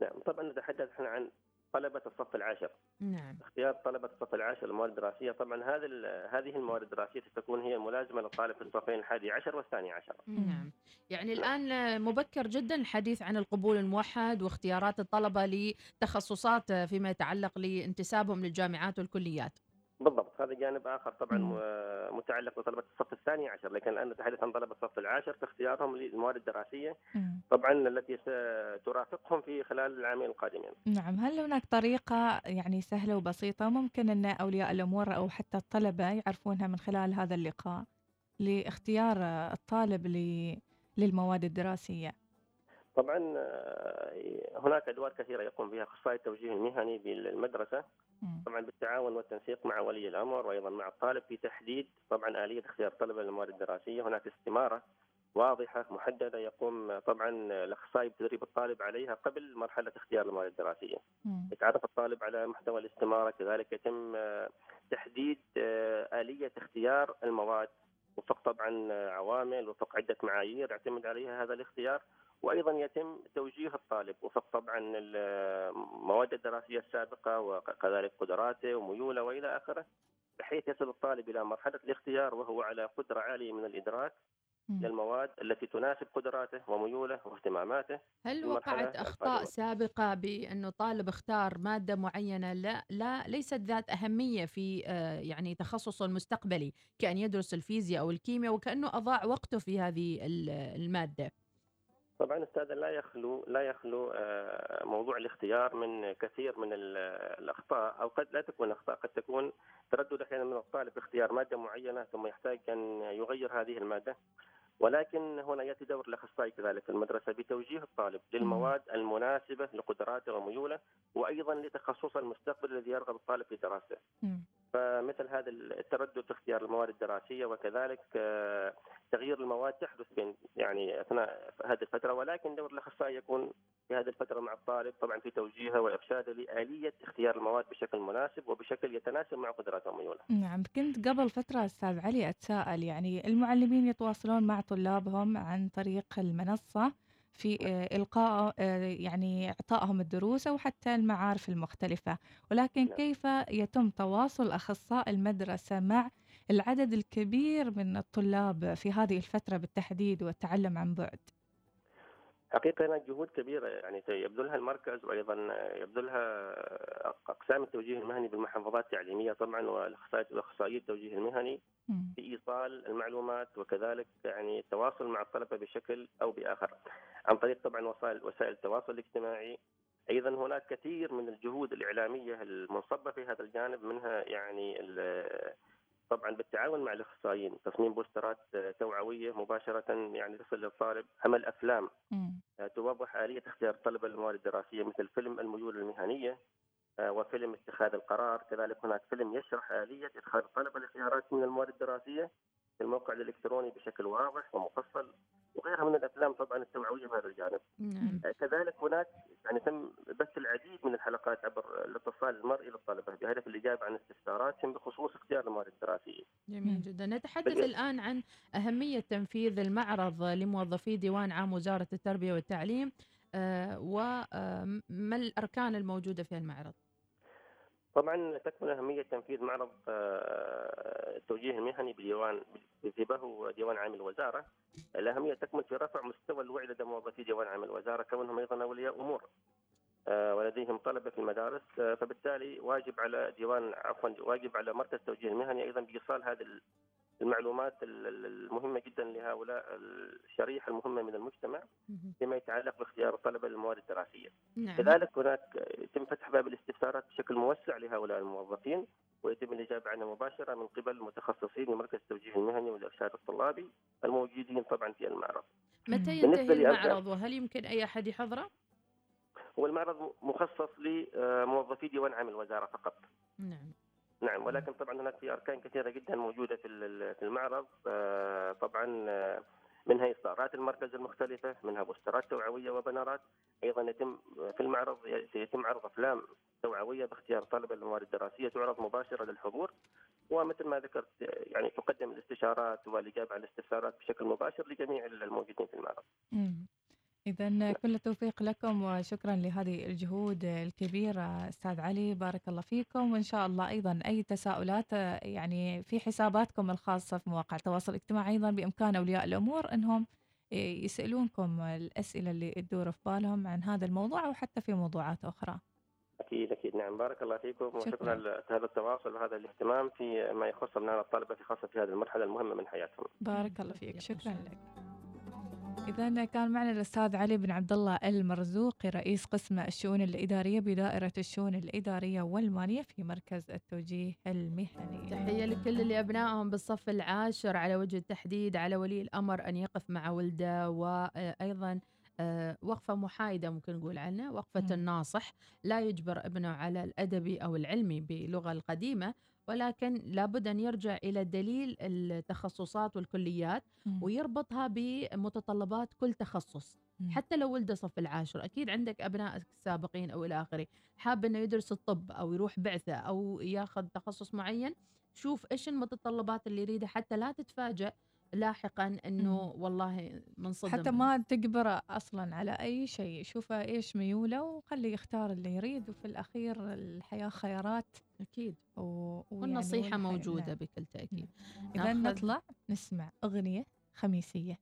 نعم. طبعا نتحدث إحنا عن طلبة الصف العاشر. نعم. اختيار طلبة الصف العاشر للمواد الدراسية. طبعا هذه ال- هذه المواد الدراسية ستكون هي الملازمة للطالب في الصفين الحادي عشر والثاني عشر. نعم. يعني الآن مبكر جدا الحديث عن القبول الموحد واختيارات الطلبة لتخصصات فيما يتعلق لانتسابهم للجامعات والكليات. بالضبط هذا جانب آخر طبعا متعلق بطلبة الصف الثاني عشر لكن الآن نتحدث عن طلبة الصف العاشر في اختيارهم للمواد الدراسية طبعا التي سترافقهم في خلال العامين القادمين. نعم هل هناك طريقة يعني سهلة وبسيطة ممكن أن أولياء الأمور أو حتى الطلبة يعرفونها من خلال هذا اللقاء لاختيار الطالب للمواد الدراسية؟ طبعا آه، هناك أدوار كثيرة يقوم بها اخصائي التوجيه المهني بالمدرسة طبعا بالتعاون والتنسيق مع ولي الأمر وأيضا مع الطالب في تحديد طبعا آلية اختيار الطلبه للمواد الدراسية. هناك استمارة واضحة محددة يقوم طبعا الإخصائي بتدريب الطالب عليها قبل مرحلة اختيار المواد الدراسية. يتعرف الطالب على محتوى الاستمارة كذلك يتم آه، تحديد آه، آلية اختيار المواد. وفق طبعا عوامل وفق عدة معايير يعتمد عليها هذا الاختيار. وأيضا يتم توجيه الطالب. وفق طبعا المواد الدراسية السابقة وكذلك قدراته وميوله وإلى آخره بحيث يصل الطالب إلى مرحلة الاختيار وهو على قدرة عالية من الإدراك للمواد التي تناسب قدراته وميوله واهتماماته. هل وقعت أخطاء القادمة. سابقة بأنه طالب اختار مادة معينة؟ لا لا ليست ذات أهمية في آه، يعني تخصصه المستقبلي كأن يدرس الفيزياء أو الكيمياء وكأنه أضاع وقته في هذه ال- المادة. طبعا أستاذ لا يخلو لا يخلو آه، موضوع الاختيار من كثير من ال- الأخطاء أو قد لا تكون أخطاء قد تكون تردد أحيانا من الطالب في اختيار مادة معينة ثم يحتاج أن يغير هذه المادة. ولكن هنا يأتي دور الأخصائي كذلك في المدرسة بتوجيه الطالب للمواد المناسبة لقدراته وميوله وأيضا لتخصصه المستقبلي الذي يرغب الطالب في دراسته. فمثل هذا التردد في اختيار المواد الدراسية وكذلك آه، تغيير المواد تحدث بين يعني أثناء هذه الفترة ولكن دور الأخصائي يكون في هذه الفترة مع الطالب طبعا في توجيهه وإرشاده لآلية اختيار المواد بشكل مناسب وبشكل يتناسب مع قدراته وميوله. نعم كنت قبل فترة أستاذ علي أتساءل يعني المعلمين يتواصلون مع طلابهم عن طريق المنصة في آه، إلقاء آه، يعني إعطائهم الدروس أو حتى المعارف المختلفة. ولكن كيف يتم تواصل أخصائي المدرسة مع العدد الكبير من الطلاب في هذه الفترة بالتحديد والتعلم عن بعد؟ حقيقة هناك جهود كبيرة يعني يبذلها المركز وأيضا يبذلها أقسام التوجيه المهني بالمحافظات التعليمية طبعا وأخصائي التوجيه المهني في إيصال المعلومات وكذلك يعني التواصل مع الطلبة بشكل أو بآخر. عن طريق طبعا وسائل وسائل التواصل الاجتماعي. أيضا هناك كثير من الجهود الإعلامية المنصبة في هذا الجانب منها يعني ال- طبعا بالتعاون مع الإخصائيين تصميم بوسترات توعوية مباشرة يعني تصل للطالب عمل أفلام. توضح آلية اختيار الطلبه للمواد الدراسية مثل فيلم الميول المهنية آه، وفيلم اتخاذ القرار. كذلك هناك فيلم يشرح آلية إدخال الطلبة لخيارات من المواد الدراسية في الموقع الإلكتروني بشكل واضح ومفصل. وغيرها من الأفلام طبعا التوعوية بهذا الجانب نعم. آه، كذلك هناك يعني تم بث العديد من الحلقات عبر الاتصال المرئي للطلبة بهدف الإجابة عن استفساراتهم بخصوص اختيار المواد الدراسية جميل جدا. نتحدث بالإضافة- الآن عن أهمية تنفيذ المعرض لموظفي ديوان عام وزارة التربية والتعليم آه، وما الأركان الموجودة في المعرض؟ طبعا تكمن أهمية تنفيذ معرض آه، التوجيه المهني بديوان بثبه هو ديوان عام الوزارة. الأهمية تكمن في رفع مستوى الوعي لدى موظفي ديوان عام الوزارة كونهم أيضا أولياء أمور آه، ولديهم طلبة في المدارس آه، فبالتالي واجب على ديوان عفوا واجب على مركز التوجيه المهني أيضا بإيصال هذه المعلومات ال- ال- المهمة جدا لهؤلاء الشريحة المهمة من المجتمع فيما يتعلق باختيار الطلبه للمواد الدراسيه. نعم. كذلك هناك يتم فتح باب الاستفسارات بشكل موسع لهؤلاء الموظفين ويتم الإجابة عنها مباشرة من قبل المتخصصين لمركز التوجيه المهني والإرشاد الطلابي الموجودين طبعا في المعرض. متى ينتهي. المعرض وهل يمكن أي أحد يحضره؟ هو المعرض مخصص لموظفي ديوان عام الوزارة فقط. نعم نعم ولكن طبعا هناك في أركان كثيرة جدا موجودة في في المعرض. آه، طبعا آه، منها إصدارات المركز المختلفة منها بوسترات توعوية وبنرات. أيضا يتم في المعرض يتم عرض أفلام توعوية باختيار طلبه للمواد الدراسية تعرض مباشرة للحضور. ومثل ما ذكرت آه، يعني تقدم الاستشارات والإجابة على الاستفسارات بشكل مباشر لجميع الموجودين في المعرض. إذا كل التوفيق لكم وشكرا لهذه الجهود الكبيرة أستاذ علي. بارك الله فيكم وإن شاء الله أيضا أي تساؤلات يعني في حساباتكم الخاصة في مواقع التواصل الاجتماعي أيضا بإمكان أولياء الأمور أنهم يسألونكم الأسئلة اللي تدور في بالهم عن هذا الموضوع أو حتى في موضوعات أخرى. أكيد أكيد. نعم. بارك الله فيكم شكراً. وشكرا لهذا التواصل وهذا الاهتمام في ما يخص ابناء الطلبة في خاصة في هذه المرحلة المهمة من حياتهم. بارك الله فيك. شكرا لك. إذا كان معنا الأستاذ علي بن عبد الله المرزوقي رئيس قسم الشؤون الإدارية بدائرة الشؤون الإدارية والمالية في مركز التوجيه المهني تحية لكل اللي أبنائهم بالصف العاشر على وجه التحديد على ولي الأمر أن يقف مع ولده وأيضا آه، وقفة محايدة ممكن نقول عنها وقفة. الناصح لا يجبر ابنه على الأدبي أو العلمي باللغة القديمة ولكن لابد أن يرجع إلى دليل التخصصات والكليات. ويربطها بمتطلبات كل تخصص. حتى لو ولده صف العاشر أكيد عندك أبناء سابقين أو إلى آخره حاب أنه يدرس الطب أو يروح بعثة أو ياخذ تخصص معين شوف إيش المتطلبات اللي يريدها حتى لا تتفاجأ لاحقا أنه والله منصدم. حتى ما تجبره أصلا على أي شيء. شوفه إيش ميوله وخليه يختار اللي يريد وفي الأخير الحياة خيارات أكيد. و... ويعني والنصيحة والحياة- موجودة نعم. بكل تأكيد. إذا ناخذ- نطلع نسمع أغنية خميسية.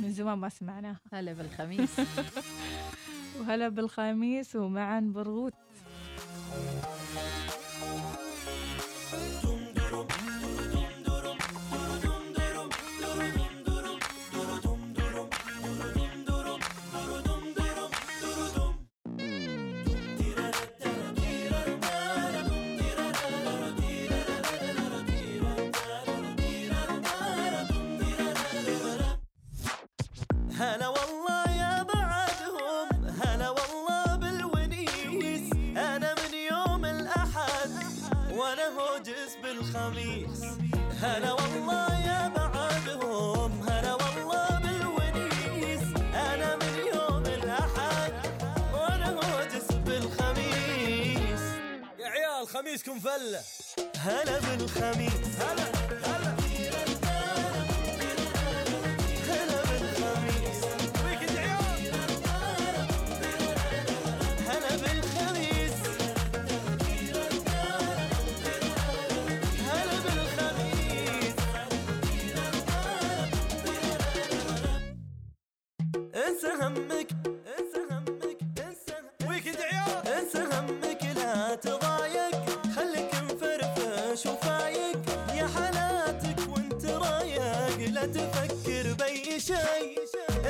من زمان ما سمعناها. هلا بالخميس. وهلا بالخميس ومعا برغوت لا تفكر بأي شيء.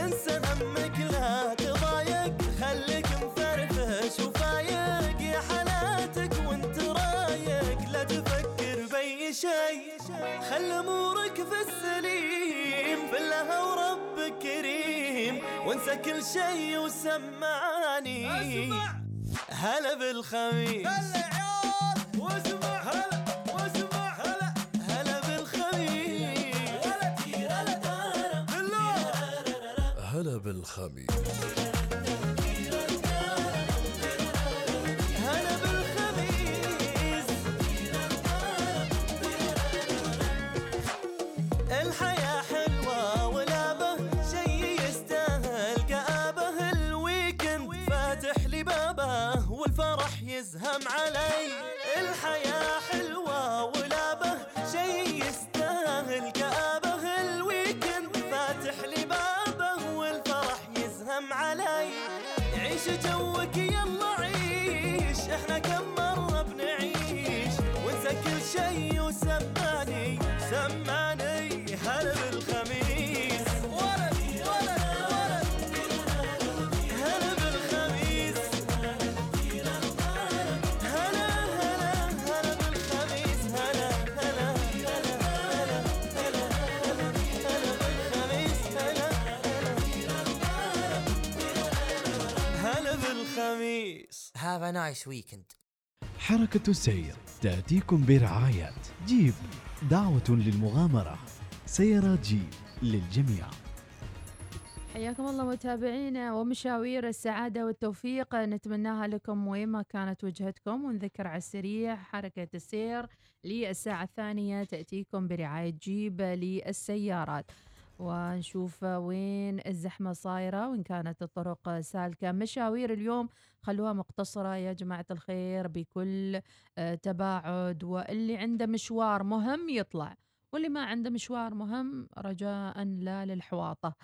انسى همك لا تضايق. خليك مفرفش وفايق يا حالاتك وانت رايق. لا تفكر بأي شيء. خل أمورك في السليم. في الله ورب كريم. وانسى كل شيء وسمعني. هلا بالخميس. هلا عيال. هلا Have a nice weekend. حركة السير تأتيكم برعاية جيب دعوة للمغامرة سيارات جيب للجميع. حياكم الله متابعينا ومشاوير السعادة والتوفيق. نتمناها لكم وين ما كانت وجهتكم ونذكر على السريع. حركة السير للساعة الثانية تأتيكم برعاية جيب للسيارات. ونشوف وين الزحمة صايرة وإن كانت الطرق سالكة. مشاوير اليوم خلوها مقتصرة يا جماعة الخير بكل آه، تباعد واللي عنده مشوار مهم يطلع واللي ما عنده مشوار مهم رجاء لا للحواطة.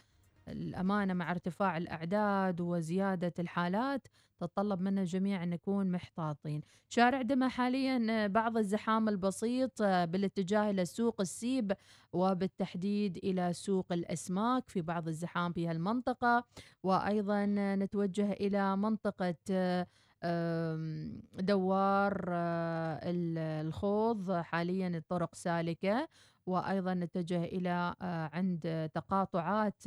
الأمانة مع ارتفاع الأعداد وزيادة الحالات تتطلب منا الجميع أن نكون محتاطين. شارع دمى حاليا بعض الزحام البسيط بالاتجاه إلى سوق السيب وبالتحديد إلى سوق الأسماك في بعض الزحام في هالمنطقة. وأيضا نتوجه إلى منطقة دوار آه، ال- الخوض حاليا الطرق سالكة. وأيضا نتجه إلى آه، عند تقاطعات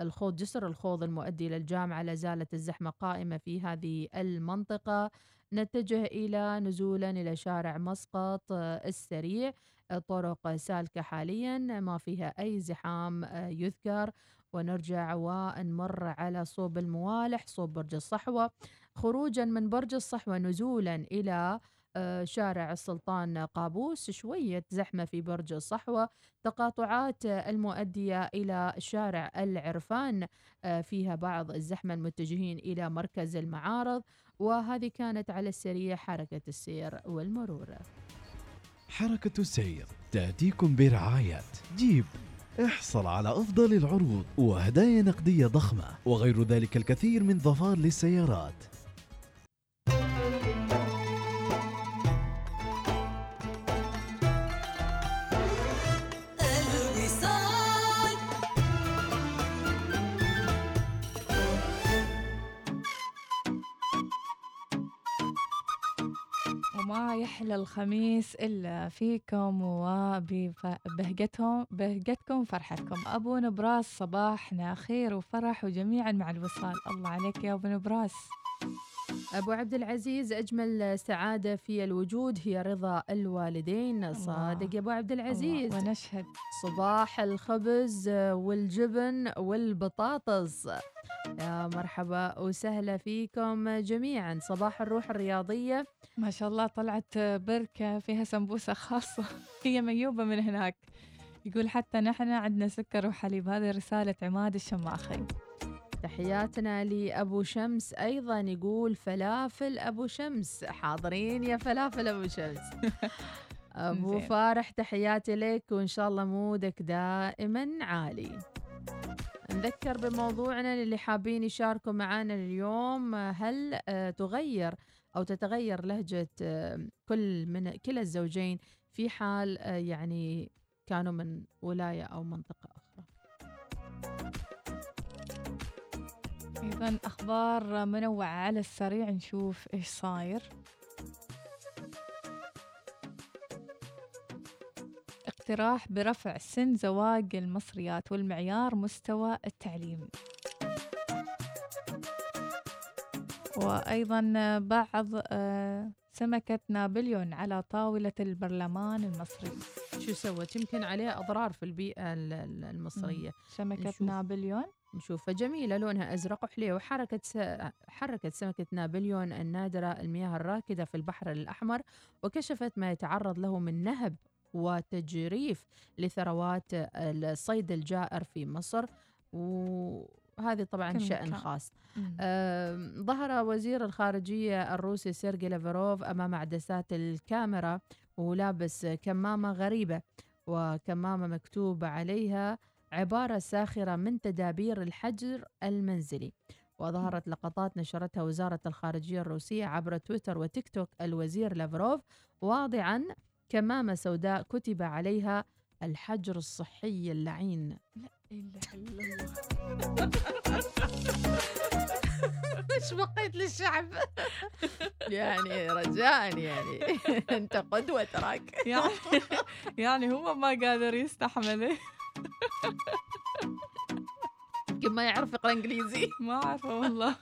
الخوض جسر الخوض المؤدي إلى الجامعة لا زالت الزحمة قائمة في هذه المنطقة. نتجه إلى نزولا إلى شارع مسقط آه، السريع الطرق سالكة حاليا ما فيها أي زحام آه، يذكر. ونرجع ونمر على صوب الموالح صوب برج الصحوة. خروجا من برج الصحوة نزولا إلى آه، شارع السلطان قابوس شوية زحمة في برج الصحوة تقاطعات المؤدية إلى شارع العرفان آه، فيها بعض الزحمة المتجهين إلى مركز المعارض وهذه كانت على السريع حركة السير والمرور. حركة السير تأتيكم برعاية جيب احصل على أفضل العروض وهدايا نقدية ضخمة وغير ذلك الكثير من ظفار للسيارات. وما يحلى الخميس إلا فيكم وببهجتهم بهجتكم فرحتكم. أبو نبراس صباحنا خير وفرح وجميعا مع الوصال. الله عليك يا أبو نبراس. أبو عبد العزيز أجمل سعادة في الوجود هي رضا الوالدين. صادق يا أبو عبد العزيز. الله ونشهد. صباح الخبز والجبن والبطاطس. يا مرحبا وسهلا فيكم جميعا. صباح الروح الرياضية. ما شاء الله طلعت بركة فيها سمبوسة خاصة. هي ميوبة من هناك. يقول حتى نحن عندنا سكر وحليب. هذه رسالة عماد الشماخي. تحياتنا لأبو شمس أيضا يقول فلافل أبو شمس. حاضرين يا فلافل أبو شمس. أبو. فارح تحياتي لك وإن شاء الله مودك دائما عالي. نذكر بموضوعنا اللي حابين يشاركوا معنا اليوم هل آه، تغير أو تتغير لهجة آه، كل من كلا الزوجين في حال آه، يعني كانوا من ولاية أو منطقة أخرى؟ أيضا أخبار منوعة على السريع نشوف إيش صاير. اقتراح برفع سن زواج المصريات والمعيار مستوى التعليم. وأيضا بعض آه، سمكة نابليون على طاولة البرلمان المصري. شو سوت؟ يمكن عليها أضرار في البيئة ال- ال- المصرية. سمكة نشوف. نابليون نشوفها جميلة لونها أزرق وحليو حركة س... حركت سمكة نابليون النادرة المياه الراكدة في البحر الأحمر وكشفت ما يتعرض له من نهب وتجريف لثروات الصيد الجائر في مصر وهذه طبعا شأن. خاص. آم، ظهر وزير الخارجية الروسي سيرجي لافروف أمام عدسات الكاميرا ولابس كمامة غريبة وكمامة مكتوب عليها عبارة ساخرة من تدابير الحجر المنزلي وظهرت لقطات نشرتها وزارة الخارجية الروسية عبر تويتر وتيك توك الوزير لافروف واضعا كمامة سوداء كتب عليها الحجر الصحي اللعين. لا الله. إيش بقيت للشعب؟ يعني رجاء يعني. أنت قدوة تراك. يعني يعني هو ما قادر يستحمله. يمكن ما يعرف يقرأ إنجليزي. ما أعرفه والله.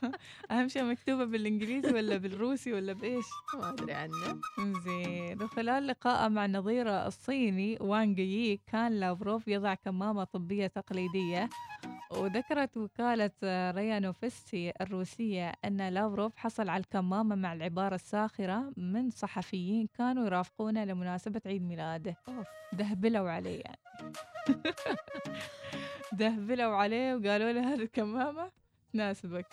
أهم شيء مكتوبة بالإنجليزي ولا بالروسي ولا بإيش؟ ما أدري عنه. زين وخلال لقائه مع نظيره الصيني وانغ يي كان لافروف يضع كمامة طبية تقليدية وذكرت وكالة ريانوفستي الروسية أن لافروف حصل على الكمامة مع العبارة الساخرة من صحفيين كانوا يرافقونه لمناسبة عيد ميلاده. دهبلوا عليه يعني. دهبلوا عليه وقالوا له هذه الكمامة تناسبك.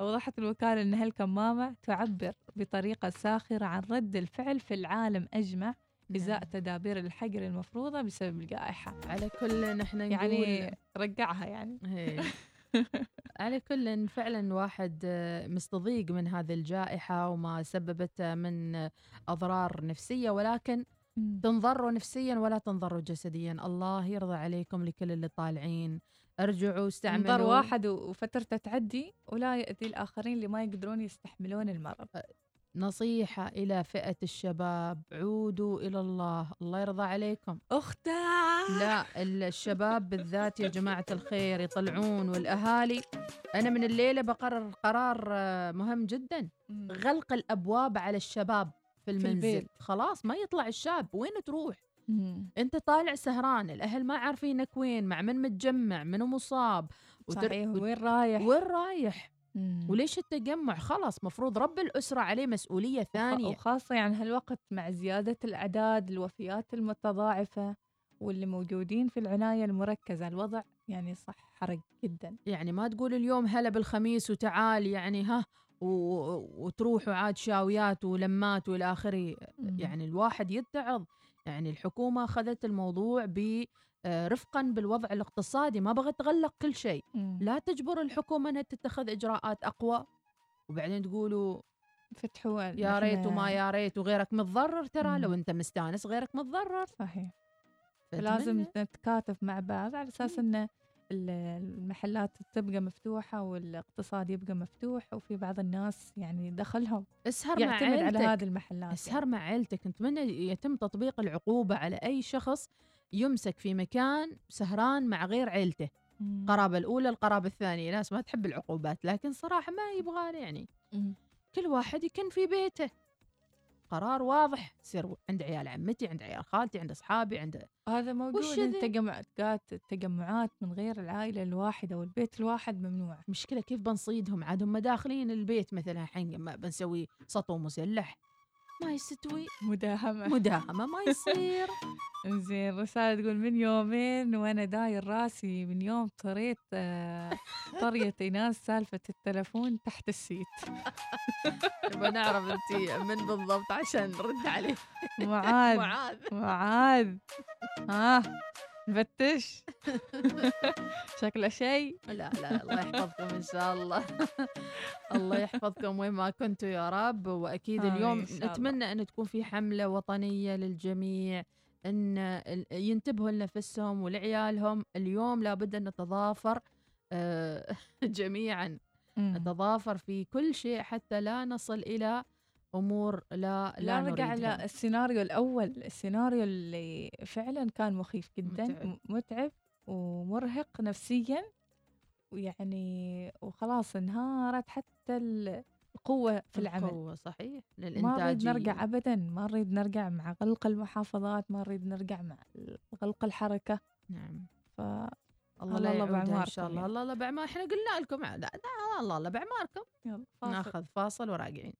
أوضحت الوكالة أن هالكمامة تعبر بطريقة ساخرة عن رد الفعل في العالم أجمع إزاء تدابير الحجر المفروضة بسبب الجائحة. على كل نحن نقول. يعني رجعها يعني. هي. على كل فعلا واحد آه، مستضيق من هذه الجائحة وما سببت من أضرار نفسية ولكن تنضروا نفسيا ولا تنضروا جسديا. الله يرضى عليكم لكل اللي طالعين. ارجعوا استعملوا. انظر واحد وفترته تعدي ولا يأتي الآخرين اللي ما يقدرون يستحملون المرض. نصيحة إلى فئة الشباب عودوا إلى الله. الله يرضى عليكم. أختها لا الشباب بالذات يا جماعة الخير يطلعون والأهالي. أنا من الليلة بقرر قرار آه، مهم جدا. غلق الأبواب على الشباب في المنزل. البيت. خلاص ما يطلع الشاب. وين تروح؟ أنت طالع سهران الأهل ما عارفينك وين مع من متجمع منو مصاب. صحيح، وين رايح؟ وين رايح؟ وليش التجمع؟ خلاص مفروض رب الأسرة عليه مسؤولية ثانية. وخاصة يعني هالوقت مع زيادة الأعداد الوفيات المتضاعفة واللي موجودين في العناية المركزة الوضع يعني صح حرج جدا. يعني ما تقول اليوم هلا بالخميس وتعال يعني ها و- وتروحوا عاد شاويات ولمات والى آخره. يعني الواحد يتعظ. يعني الحكومة أخذت الموضوع ب رفقا بالوضع الاقتصادي ما بغت تغلق كل شيء. لا تجبر الحكومة إنها تتخذ إجراءات أقوى. وبعدين تقولوا فتحوا يا ريت وما يا ريت وغيرك متضرر ترى لو أنت مستأنس غيرك متضرر. صحيح. لازم نتكاتف مع بعض على أساس إن ال- المحلات تبقى مفتوحة والإقتصاد يبقى مفتوح وفي بعض الناس يعني دخلهم. اسهر مع يعتمد على عيلتك. هذه المحلات اسهر مع عيلتك. نتمنى يتم تطبيق العقوبة على أي شخص يمسك في مكان سهران مع غير عيلته. القرابة الأولى القرابة الثانية ناس ما تحب العقوبات لكن صراحة ما يبغى يعني. كل واحد يكن في بيته. قرار واضح يصير عند عيال عمتي عند عيال خالتي عند أصحابي عند هذا موجود؟ التجمعات التجمعات من غير العائلة الواحدة والبيت الواحد ممنوع. مشكلة كيف بنصيدهم؟ عاد هم داخلين البيت مثلا الحين بنسوي سطو مسلح. ما يستوي. مداهمة. مداهمة ما يصير. زين رسالة تقول من يومين وأنا داير راسي من يوم طريت آه، طرية ايناس سالفة التلفون تحت السيت. نبغى نعرف أنت من بالضبط عشان نرد عليه. معاذ. معاذ. معاذ. ها. نفتش. شكله شيء. لا لا الله يحفظكم إن شاء الله. الله يحفظكم وين ما كنتوا يا رب. وأكيد اليوم. نتمنى أن تكون في حملة وطنية للجميع إن ينتبهوا لنفسهم ولعيالهم. اليوم لابد أن نتضافر آه، جميعا. نتضافر في كل شيء حتى لا نصل إلى أمور لا لا, لا نرجع نريدها. على السيناريو الأول. السيناريو اللي فعلا كان مخيف جدا متعب. متعب ومرهق نفسيا ويعني وخلاص انهارت حتى ال- القوة في العمل. القوة صحيح. ما نريد للإنتاجية نرجع أبدا ما نريد نرجع مع غلق المحافظات ما نريد نرجع مع غلق الحركة. نعم. ف الله الله لا الله يعودها إن بعماركم شاء الله. يعني. الله الله بعمار إحنا قلنا لكم لا لا الله الله بعماركم يلا فاصل. ناخذ فاصل وراجعين.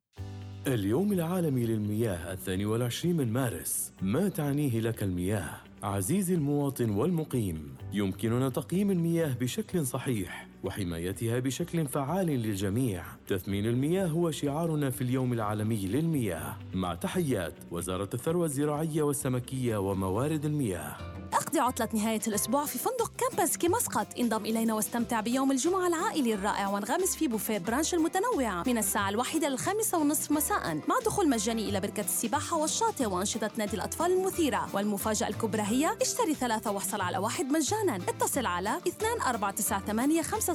اليوم العالمي للمياه الثاني والعشرين من مارس ما تعنيه لك المياه؟ عزيزي المواطن والمقيم يمكننا تقييم المياه بشكل صحيح وحمايتها بشكل فعال للجميع. تثمين المياه هو شعارنا في اليوم العالمي للمياه. مع تحيات وزارة الثروة الزراعية والسمكية وموارد المياه. تقضي عطلة نهاية الأسبوع في فندق كامباسكي مسقط انضم إلينا واستمتع بيوم الجمعة العائلي الرائع وانغمس في بوفيه برانش المتنوعة من الساعة الواحدة للخامسة والنصف مساء. مع دخول مجاني إلى بركة السباحة والشاطئ وأنشطة نادي الأطفال المثيرة. والمفاجأة الكبرى هي اشتري ثلاثة واحصل على واحد مجانا. اتصل على 2498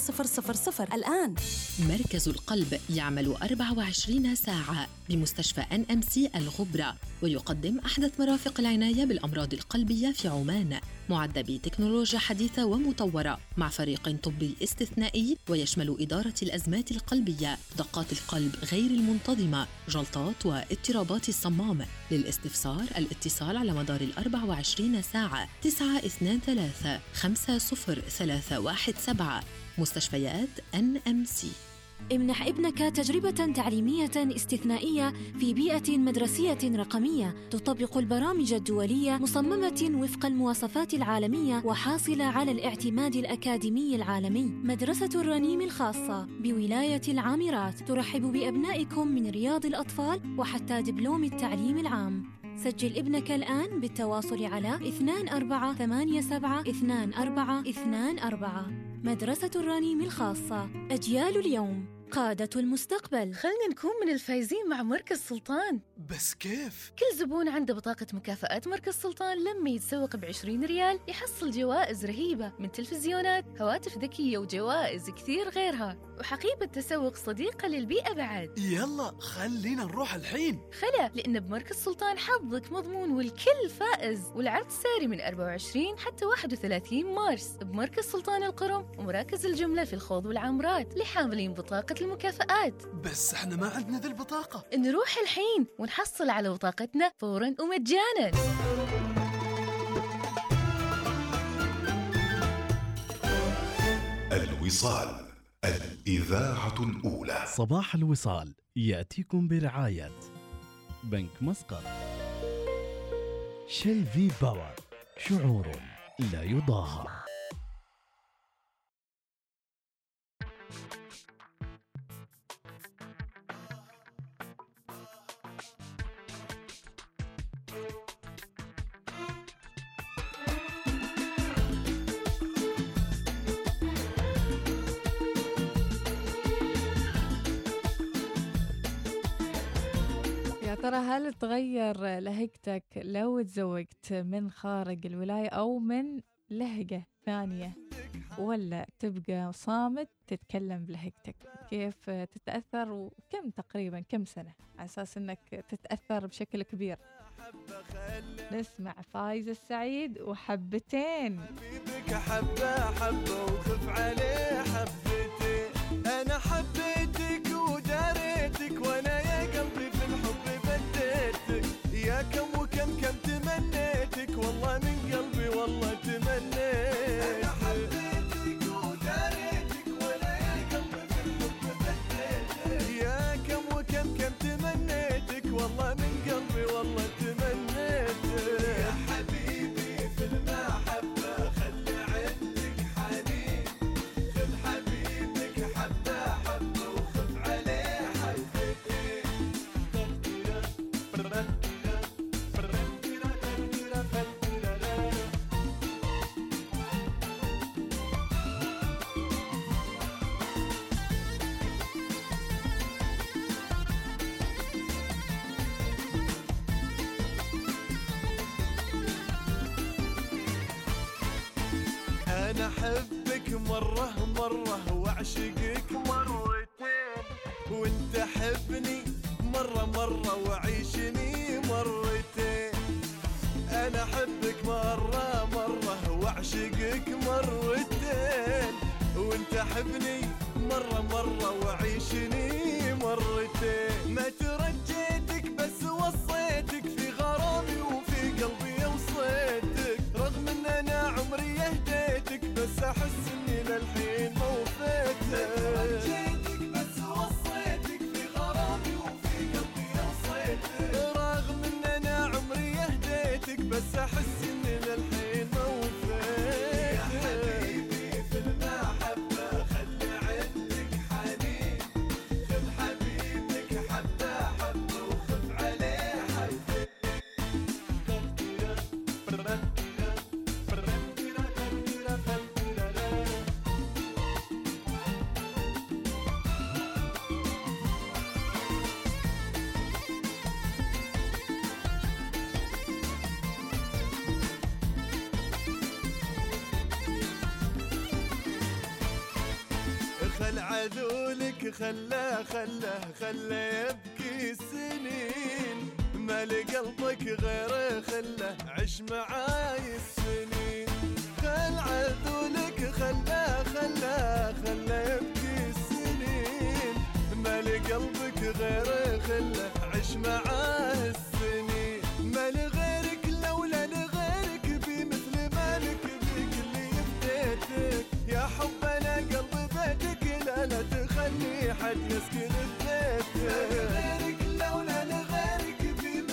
الآن. مركز القلب يعمل 24 ساعة بمستشفى ان ام سي الغبرة ويقدم أحدث مرافق العناية بالأمراض القلبية في عمان. معد بتكنولوجيا حديثة ومطورة مع فريق طبي استثنائي ويشمل إدارة الأزمات القلبية دقات القلب غير المنتظمة جلطات واضطرابات الصمام. للاستفسار الاتصال على مدار ال 24 ساعة 923 50317 مستشفيات NM C امنح ابنك تجربة تعليمية استثنائية في بيئة مدرسية رقمية تطبق البرامج الدولية مصممة وفق المواصفات العالمية وحاصلة على الاعتماد الأكاديمي العالمي. مدرسة الرنيم الخاصة بولاية العامرات ترحب بأبنائكم من رياض الأطفال وحتى دبلوم التعليم العام. سجل ابنك الآن بالتواصل على 2487 مدرسة الرنيم الخاصة. أجيال اليوم. قادة المستقبل. خلنا نكون من الفايزين مع مركز سلطان. بس كيف؟ كل زبون عنده بطاقة مكافآت مركز سلطان لما يتسوق ب 20 ريال يحصل جوائز رهيبة من تلفزيونات، هواتف ذكية وجوائز كثير غيرها، وحقيبة تسوق صديقة للبيئة بعد. يلا خلينا نروح الحين. خلا لأن بمركز سلطان حظك مضمون والكل فائز، والعرض ساري من 24 حتى 31 مارس. بمركز سلطان القرم ومراكز الجملة في الخوض والعمرات لحاملين بطاقة المكافآت. بس إحنا ما عندنا ذي البطاقة. نروح الحين ونحصل على بطاقتنا فورا ومجانا. الوصال الإذاعة الأولى. صباح الوصال يأتيكم برعاية بنك مسقط. شيل في باور شعور لا يضاهى. لهجتك لو تزوجت من خارج الولاية أو من لهجة ثانية ولا تبقى صامت تتكلم بلهجتك؟ كيف تتأثر وكم تقريبا كم سنة على أساس أنك تتأثر بشكل كبير؟ نسمع فايز السعيد وحبتين. بك حبة حبة وخف عليه حبتين. أنا حبيتك وداريتك وأنا مرة مرة وأعشقك مرتين وأنت حبني مرة مرة وعيشني مرتين. أنا أحبك مرة مرة وأعشقك مرتين وأنت حبني مرة مرة وعيشني خلاه يبكي السنين مال قلبك غيره خله عش معاي